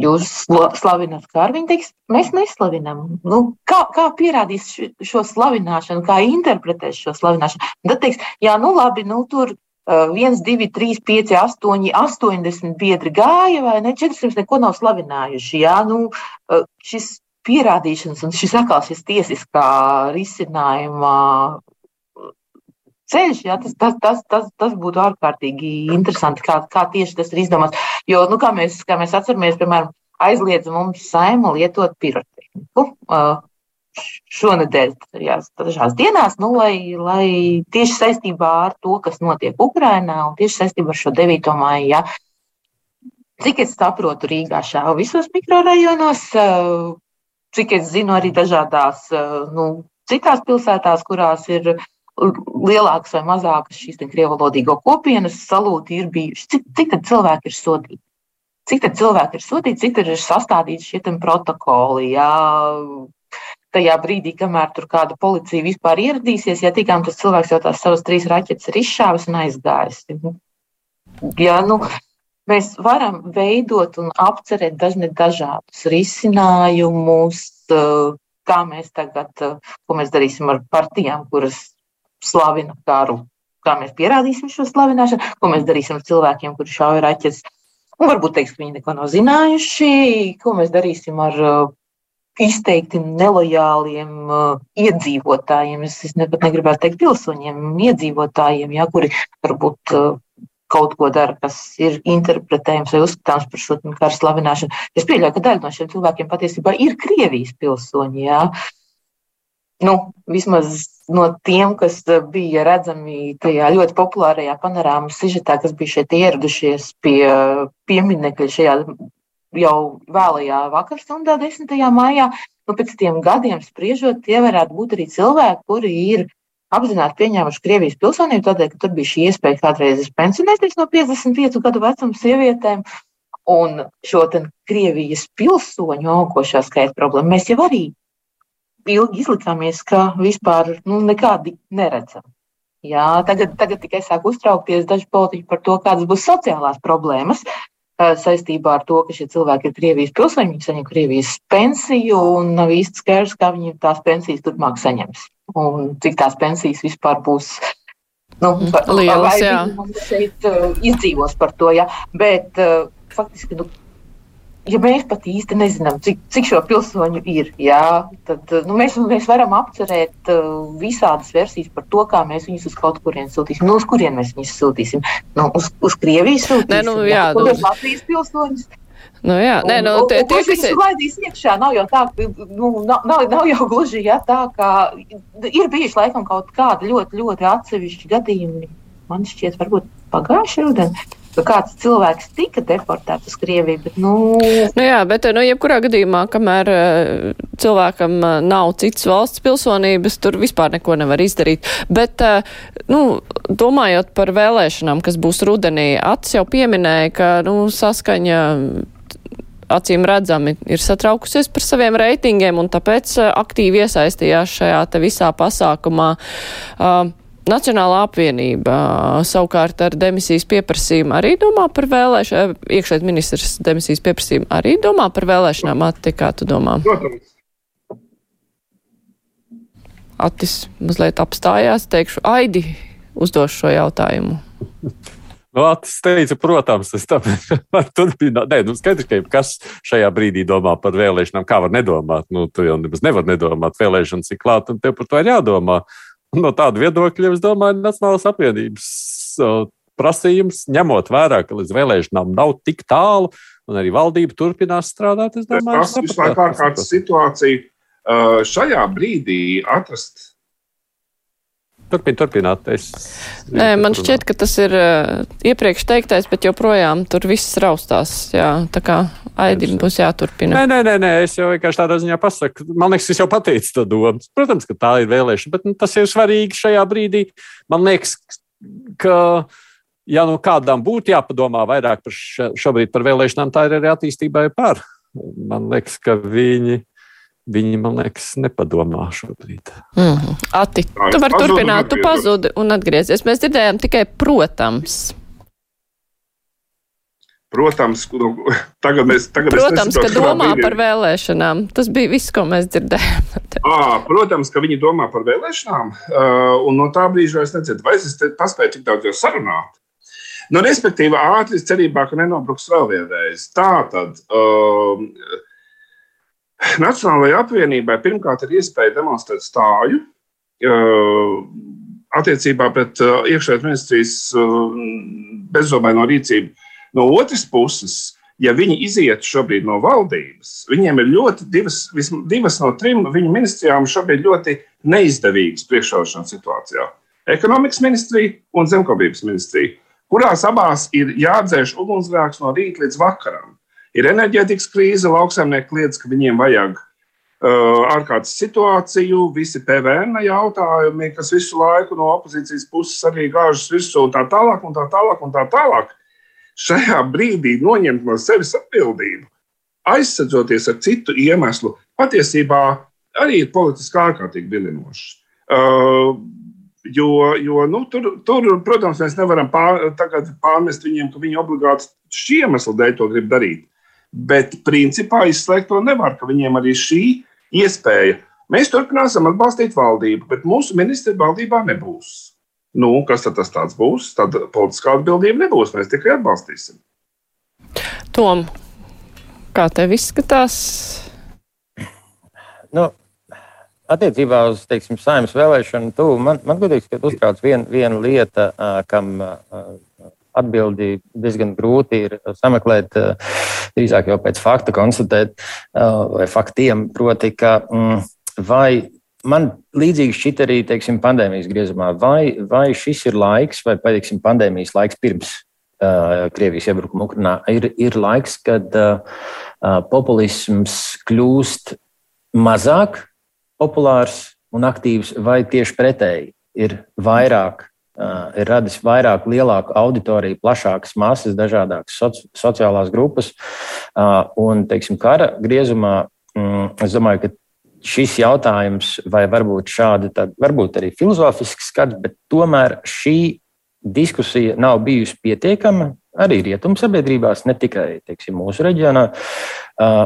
jūs slavinat kāru, viņi teiks, mēs neslavinam. Nu, kā, kā pierādīs šo slavināšanu, kā interpretēs šo slavināšanu? Tad teiks, jā, nu labi, nu tur 1, 2, 3, 5, 8, 80 biedri gāja, vai ne? 400 neko nav slavinājuši. Jā, nu, šis pierādīšanas un šis atkal šis tiesiskā risinājuma ceļš, jā, tas, tas, tas, tas, tas būtu ārkārtīgi interesanti, kā, kā tieši tas ir izdomāts. Jo, nu, kā, mēs, kā mēs atceramies, piemēram, aizliedz mums saima lietot pirotehniku. Uh, šonadēļ, dažās dienās, nu, lai, lai tieši saistībā ar to, kas notiek Ukrainā un tieši saistībā ar šo 9. māju, ja, cik es saprotu, Rīgā šāva visos mikrorajonos, cik es zinu, arī dažādās nu, citās pilsētās, kurās ir lielākas vai mazākas šīs krievalodīgo kopienas salūti ir bijuši. Cik, cik tad cilvēki ir sodīti? Cik tad cilvēki ir sodīti, cik ir sastādīti šie protokoli? Jā, tajā brīdī, kamēr tur kāda policija vispār ieradīsies, ja tikām tas cilvēks jau tās savas trīs raķetes ir izšāvis un aizgājis. Jā, nu, mēs varam veidot un apcerēt dažne dažādus risinājumus, kā mēs tagad, ko mēs darīsim ar partijām, kuras slavina karu. Kā mēs pierādīsim šo slavināšanu, ko mēs darīsim ar cilvēkiem, kuri šauja raķetes. Un varbūt teiks, ka viņi neko nav zinājuši, ko mēs darīsim ar uh, izteikti nelojāliem uh, iedzīvotājiem. Es, es pat negribētu teikt pilsoņiem, iedzīvotājiem, ja, kuri varbūt uh, kaut ko dara, kas ir interpretējams vai uzskatāms par šo karu slavināšanu. Es pieļauju, ka daļa no šiem cilvēkiem patiesībā ir Krievijas pilsoņi. Ja. Nu, vismaz no tiem, kas eh, bija redzami tajā ļoti populārajā panorāmas sižetā, kas bija šeit ieradušies pie pieminekļa šajā jau vēlajā vakarstundā, 10. maijā, nu, pēc tiem gadiem spriežot, tie varētu būt arī cilvēki, kuri ir apzināti pieņēmuši Krievijas pilsonību, tādēļ, ka tur bija šī iespēja kādreiz pensionēties no 55 gadu vecuma sievietēm. Un šo Krievijas pilsoņu augošā skaita problēmu mēs jau arī ilgi izlikāmies, ka vispār nu, nekādi neredzam. Jā, tagad, tagad tikai sāk uztraukties daži politiķi par to, kādas būs sociālās problēmas saistībā ar to, ka šie cilvēki ir Krievijas pilsoņi, viņi saņem Krievijas pensiju un nav īsti skaidrs, kā viņi tās pensijas turpmāk saņems. Un cik tās pensijas vispār būs. Nu, Lielas, vai viņi šeit uh, izdzīvos par to, jā. Bet uh, faktiski nu, ja mēs pat īsti nezinām, cik, cik šo pilsoņu ir, jā, tad nu, mēs, mēs varam apcerēt uh, visādas versijas par to, kā mēs viņus uz kaut kurien sūtīsim. Nu, uz kurien mēs viņus sūtīsim? Nu, uz, uz Krievijas sūtīsim. Nē, nu, jā, jā, nu, uz Latvijas pilsoņus. Nu, jā, nē, nu, tie, tie, kas ir laidīs iekšā, nav jau tā, nu, nav, nav, nav jau gluži jā, tā, kā ir bijuši laikam kaut kādi ļoti, ļoti atsevišķi gadījumi. Man šķiet, varbūt pagājušajā rudenī ka kāds cilvēks tika deportēts uz Krieviju. Bet, nu... Nu jā, bet, nu, jebkurā gadījumā, kamēr uh, cilvēkam uh, nav citas valsts pilsonības, tur vispār neko nevar izdarīt. Bet, uh, nu, domājot par vēlēšanām, kas būs rudenī, Ats jau pieminēja, ka, nu, saskaņa acīm redzami ir satraukusies par saviem reitingiem un tāpēc aktīvi iesaistījās šajā te visā pasākumā. Uh, Nacionālā apvienība savukārt ar demisijas pieprasījumu arī domā par vēlēšanām, iekšēt ministrs demisijas pieprasījumu arī domā par vēlēšanām, Atti, kā tu domā? Protams. Attis mazliet apstājās, teikšu, Aidi uzdošu šo jautājumu. Nu, Atis teica, protams, es tam turpināju. Nē, nu, skaidrs, ka kas šajā brīdī domā par vēlēšanām, kā var nedomāt. Nu, tu jau nemaz nevar nedomāt, vēlēšanas ir klāt, un tev par to ir jādomā. No tāda viedokļa, es domāju, Nacionālās apvienības prasījums, ņemot vērā, ka līdz vēlēšanām nav tik tālu, un arī valdība turpinās strādāt. Es domāju, tas ir vislabāk ārkārtas situācija. Šajā brīdī atrast Turpin, turpināt. Es... Nē, man šķiet, ka tas ir uh, iepriekš teiktais, bet joprojām tur viss raustās. Jā, tā kā Aidim būs jāturpina. Nē, nē, nē, nē, es jau vienkārši tādā ziņā pasaku. Man liekas, es jau pateicu to domu. Protams, ka tā ir vēlēšana, bet nu, tas ir svarīgi šajā brīdī. Man liekas, ka. Ja nu kādam būtu jāpadomā vairāk par šobrīd par vēlēšanām, tā ir arī attīstībai par. Man liekas, ka viņi Viņi, man liekas, nepadomā šobrīd. Mm -hmm. Ati, tu vari turpināt, tu pazudi un atgriezies. Mēs dzirdējām tikai protams. Protams, tagad mēs tagad Protams ka domā par vēlēšanām. Tas bija viss, ko mēs dzirdējām. À, protams, ka viņi domā par vēlēšanām, un no tā brīža es nedzirdu, vai es paspēju tik daudz jau sarunāt. Nu, respektīvi, ātri cerībā, ka nenobruks vēl vienreiz. Tā tad. Um, Nacionālajai apvienībai pirmkārt ir iespēja demonstrēt stāju uh, attiecībā pret uh, iekšējās ministrijas uh, bezobaino rīcību No otras puses, ja viņi iziet šobrīd no valdības, viņiem ir ļoti divas, divas no trim viņu ministrijām šobrīd ļoti neizdevīgas priekšrošanas situācijā. Ekonomikas ministrija un zemkopības ministrija, kurās abās ir jādzēš ugunsgrēks no rīta līdz vakaram. Ir enerģētikas krīze, lauksaimnieki kliedz, ka viņiem vajag uh, ārkārtas situāciju, visi PVN jautājumi, kas visu laiku no opozīcijas puses arī gāžas virsū tā tālāk un tā tālāk. Un tā tālāk šajā brīdī noņemt no sevis atbildību, aizsadzoties ar citu iemeslu, patiesībā arī ir politiski ārkārtīgi vilinošs. Uh, jo, jo nu, tur, tur, protams, mēs nevaram pār, pārmest viņiem, ka viņi obligāti šī iemesla dēļ to grib darīt. Bet principā izslēgt to nevar, ka viņiem arī šī iespēja. Mēs turpināsim atbalstīt valdību, bet mūsu ministri valdībā nebūs. Nu, kas tad tas būs? Tad politiskā atbildība nebūs. Mēs tikai atbalstīsim. Tom, kā tev izskatās? Nu, attiecībā uz teiksim, saimnes vēlēšanu, tu, man, man godīgi uztrauc viena vien lieta, kam atbildi diezgan grūti ir sameklēt, drīzāk jau pēc fakta konstatēt, vai faktiem, proti, ka mm, vai Man līdzīgi šķiet arī teiksim, pandēmijas griezumā, vai, vai šis ir laiks, vai teiksim, pandēmijas laiks pirms uh, Krievijas iebrukuma Ukrajinā, ir, ir laiks, kad uh, populisms kļūst mazāk populārs un aktīvs, vai tieši pretēji ir vairāk, uh, ir radis vairāk, lielāku auditoriju, plašākas masas, dažādākas soci sociālās grupas. Un, teiksim, kara griezumā, mm, es domāju, ka šis jautājums, vai varbūt šādi, tad, varbūt arī filozofisks skats, bet tomēr šī diskusija nav bijusi pietiekama arī rietumu sabiedrībās, ne tikai teiksim, mūsu reģionā.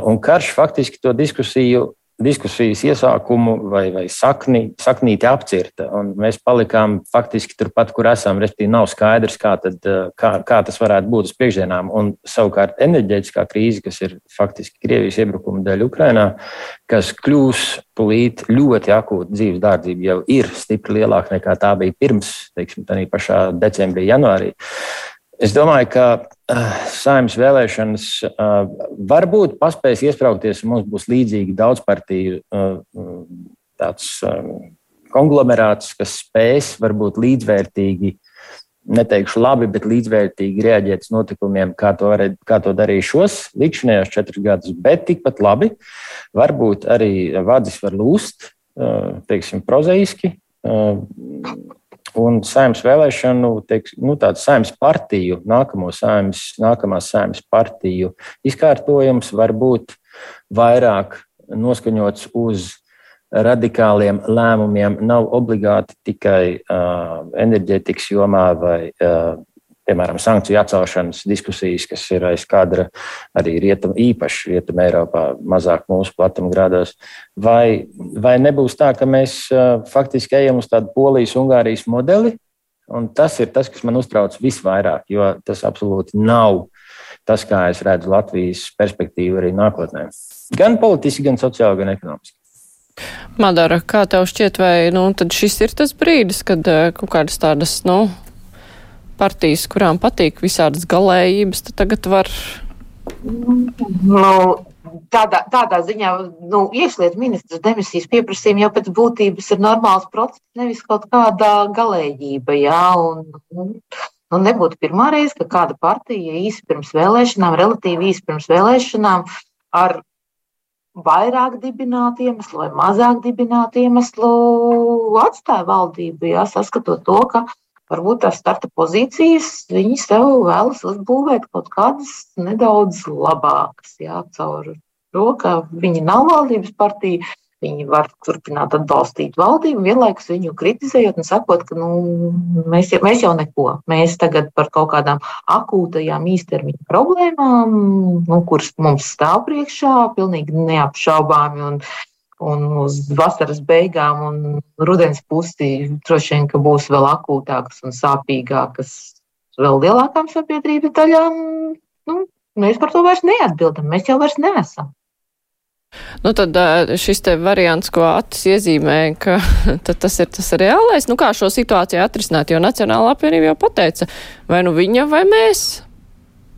Un karš faktiski to diskusiju diskusijas iesākumu vai, vai sakni, saknīti apcirta. Mēs palikām faktiski turpat, kur esam. Respektīvi, nav skaidrs, kā, tad, eh, kā, kā tas varētu būt uz priekšdienām. Un savukārt enerģētiskā krīze, kas ir faktiski Krievijas iebrukuma dēļ Ukrainā, kas kļūs tūlīt ļoti akūta dzīves dārdzība, jau ir stipri lielāka nekā tā bija pirms, teiksim, tā pašā decembrī, janvārī. Es domāju, ka saimnes vēlēšanas varbūt paspēs iesprāgties, un mums būs līdzīgi daudzpartiju uh, tāds konglomerāts, kas spēs varbūt līdzvērtīgi, neteikšu labi, bet līdzvērtīgi reaģēt uz notikumiem, kā to, varē, kā to darīja šos līdzinājos četrus gadus, bet tikpat labi varbūt arī vadzis var lūst, teiksim, prozaiski. Un saimnes vēlēšanu, teiks, nu, tādu saimnes partiju, nākamo saimnes, nākamās saimnes partiju izkārtojums var būt vairāk noskaņots uz radikāliem lēmumiem. Nav obligāti tikai uh, enerģētikas jomā vai uh, piemēram, sankciju atcelšanas diskusijas, kas ir aiz kadra arī rietum, īpaši rietumē Eiropā, mazāk mūsu platumgrādos. Vai, vai nebūs tā, ka mēs faktiski ejam uz tādu Polijas-Ungārijas modeli? Un tas ir tas, kas man uztrauc visvairāk, jo tas absolūti nav tas, kā es redzu Latvijas perspektīvu arī nākotnē. Gan politiski, gan sociāli, gan ekonomiski. Madara, kā tev šķiet, vai nu, šis ir tas brīdis, kad kaut kādas tādas nu, partijas, kurām patīk visādas galējības, tad tagad var. Nu, tādā, tādā ziņā nu, iekšlietu ministrs demisijas pieprasījuma jau pēc būtības ir normāls process, nevis kaut kāda galējība. Jā, un, un, nu, nebūtu pirmā reize, ka kāda partija īsi pirms vēlēšanām, relatīvi īsi pirms vēlēšanām, ar vairāk dibinātu iemeslu vai mazāk dibinātu iemeslu atstāja valdību, jā, saskatot to, ka varbūt tās starta pozīcijas viņi sev vēlas uzbūvēt kaut kādas nedaudz labākas, jā, caur to, ka viņi nav valdības partija. Viņi var turpināt atbalstīt valdību, vienlaikus viņu kritizējot un sakot, ka nu, mēs, mēs jau neko. Mēs tagad par kaut kādām akūtajām īstermiņa problēmām, nu, kuras mums stāv priekšā, pilnīgi neapšaubāmi. Un, un uz vasaras beigām un rudens pusi droši vien, ka būs vēl akūtākas un sāpīgākas vēl lielākām sabiedrības daļām. Nu, mēs par to vairs neatbildam, mēs jau vairs neesam. Nu, tad šis te variants, ko Atis iezīmē, ka tas ir tas reālais, nu kā šo situāciju atrisināt, jo Nacionāla apvienība jau pateica, vai nu viņa vai mēs.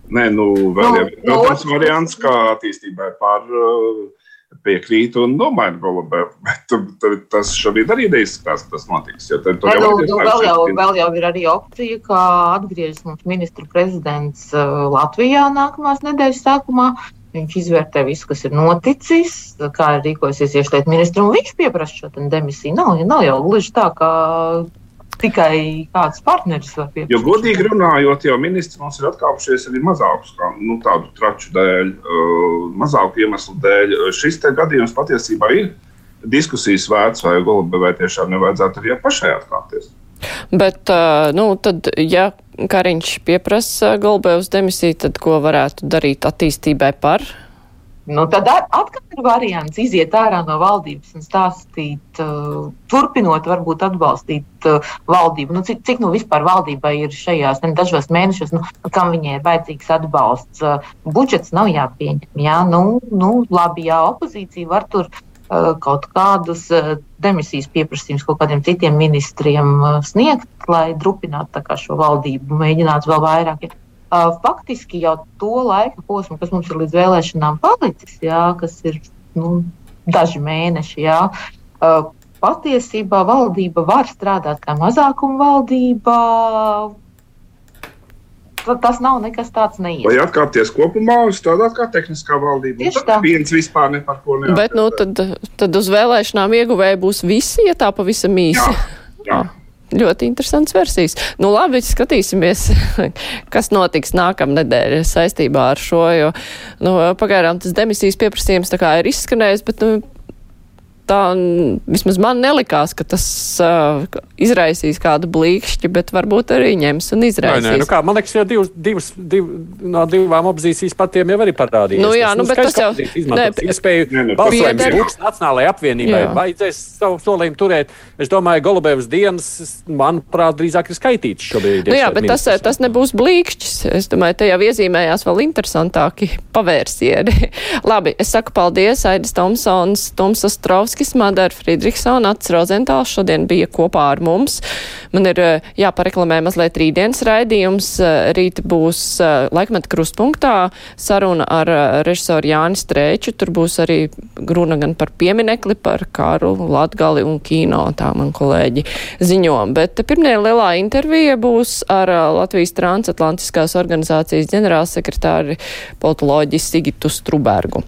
Nē, nu, vēl no, ir no, tāds variants, kā attīstībai par piekrīt un nomaina Golubevu, bet tas šobrīd arī neizskatās, ka tas notiks. Jo tad, jau nu, nu, vēl, jau, vēl jau ir arī opcija, ka atgriežas mums ministru prezidents Latvijā nākamās nedēļas sākumā. Viņš izvērtē visu, kas ir noticis, kā ir rīkojasies iekšlietu ministrs, un viņš pieprasa šo demisiju. Nav, nav jau gluži tā, ka tikai kāds partneris var pieprasīt. Jo godīgi runājot, jau ministrs mums ir atkāpušies arī mazākus nu, tādu traču dēļ, uh, mazāku iemeslu dēļ. Šis gadījums patiesībā ir diskusijas vērts, vai Golubevai tiešām nevajadzētu arī pašai atkāpties. Bet, nu, tad, ja Kariņš pieprasa Golbevas demisiju, tad ko varētu darīt attīstībai par? Nu, tad atkal ir variants iziet ārā no valdības un stāstīt, uh, turpinot, varbūt atbalstīt uh, valdību. Nu, cik, cik nu vispār valdībai ir šajās ne, dažos mēnešos, nu, kam viņai ir vajadzīgs atbalsts? Uh, budžets nav jāpieņem. Jā, nu, nu, labi, jā, opozīcija var tur Eh, kaut kādus eh, demisijas pieprasījumus kaut kādiem citiem ministriem eh, sniegt, lai drupinātu šo valdību, mēģinātu vēl vairāk. Faktiski jau to laika posmu, kas mums ir līdz vēlēšanām palicis, jā, kas ir nu, daži mēneši, jā, patiesībā valdība var strādāt kā mazākuma valdība, tas nav nekas tāds neiespējams. Vai atkāpties kopumā un strādāt kā tehniskā valdība? Tieši tā. Viens vispār ne par ko neatbildēs. Bet, nu, tad, tad uz vēlēšanām ieguvēji būs visi, ja tā pavisam īsi. Jā, jā. Ļoti interesants versijas. Nu, labi, skatīsimies, kas notiks nākamnedēļ saistībā ar šo, jo nu, pagaidām tas demisijas pieprasījums ir izskanējis, bet nu, tā vismaz man nelikās, ka tas uh, izraisīs kādu blīkšķi, bet varbūt arī ņems un izraisīs. Nē, nē, nu kā, man liekas, jau divas, divas, div, no divām opozīcijas patiem jau arī parādījās. Nu, jā, tas, nu, bet tas jau izmantot ne, iespēju balsojums būs Nacionālajai apvienībai. Jā. Vajadzēs savu solījumu turēt. Es domāju, Golubevas dienas, manuprāt, drīzāk ir skaitīts šobrīd. Nu, jā, bet tas, tas nebūs blīkšķis. Es domāju, te jau iezīmējās vēl interesantāki pavērsieni. Labi, es saku paldies Aidis Tomsons, Toms Astrovs. Dombrovskis, Madara Friedrichsona, Ats Rozentāls šodien bija kopā ar mums. Man ir eh, jāpareklamē mazliet rītdienas raidījums. Eh, rīt būs eh, laikmeta krustpunktā saruna ar režisoru Jāni Strēču. Tur būs arī runa gan par pieminekli, par karu, latgali un kino, tā man kolēģi ziņo. Bet pirmie lielā intervija būs ar Latvijas transatlantiskās organizācijas ģenerālsekretāri politoloģi Sigitu Strubergu.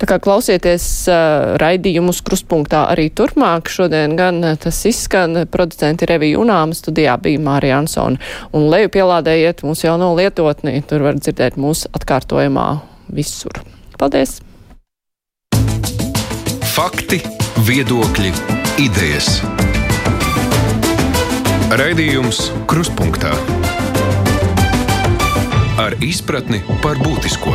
Tā kā klausieties uh, raidījumus krustpunktā kruspunktā arī turpmāk. Šodien gan tas izskan producenti Revija Unāma studijā bija Mārija Ansona. Un leju pielādējiet mūsu jauno lietotni, tur var dzirdēt mūsu atkārtojumā visur. Paldies! Fakti, viedokļi, idejas. Raidījums Kruspunktā ar izpratni par būtisko.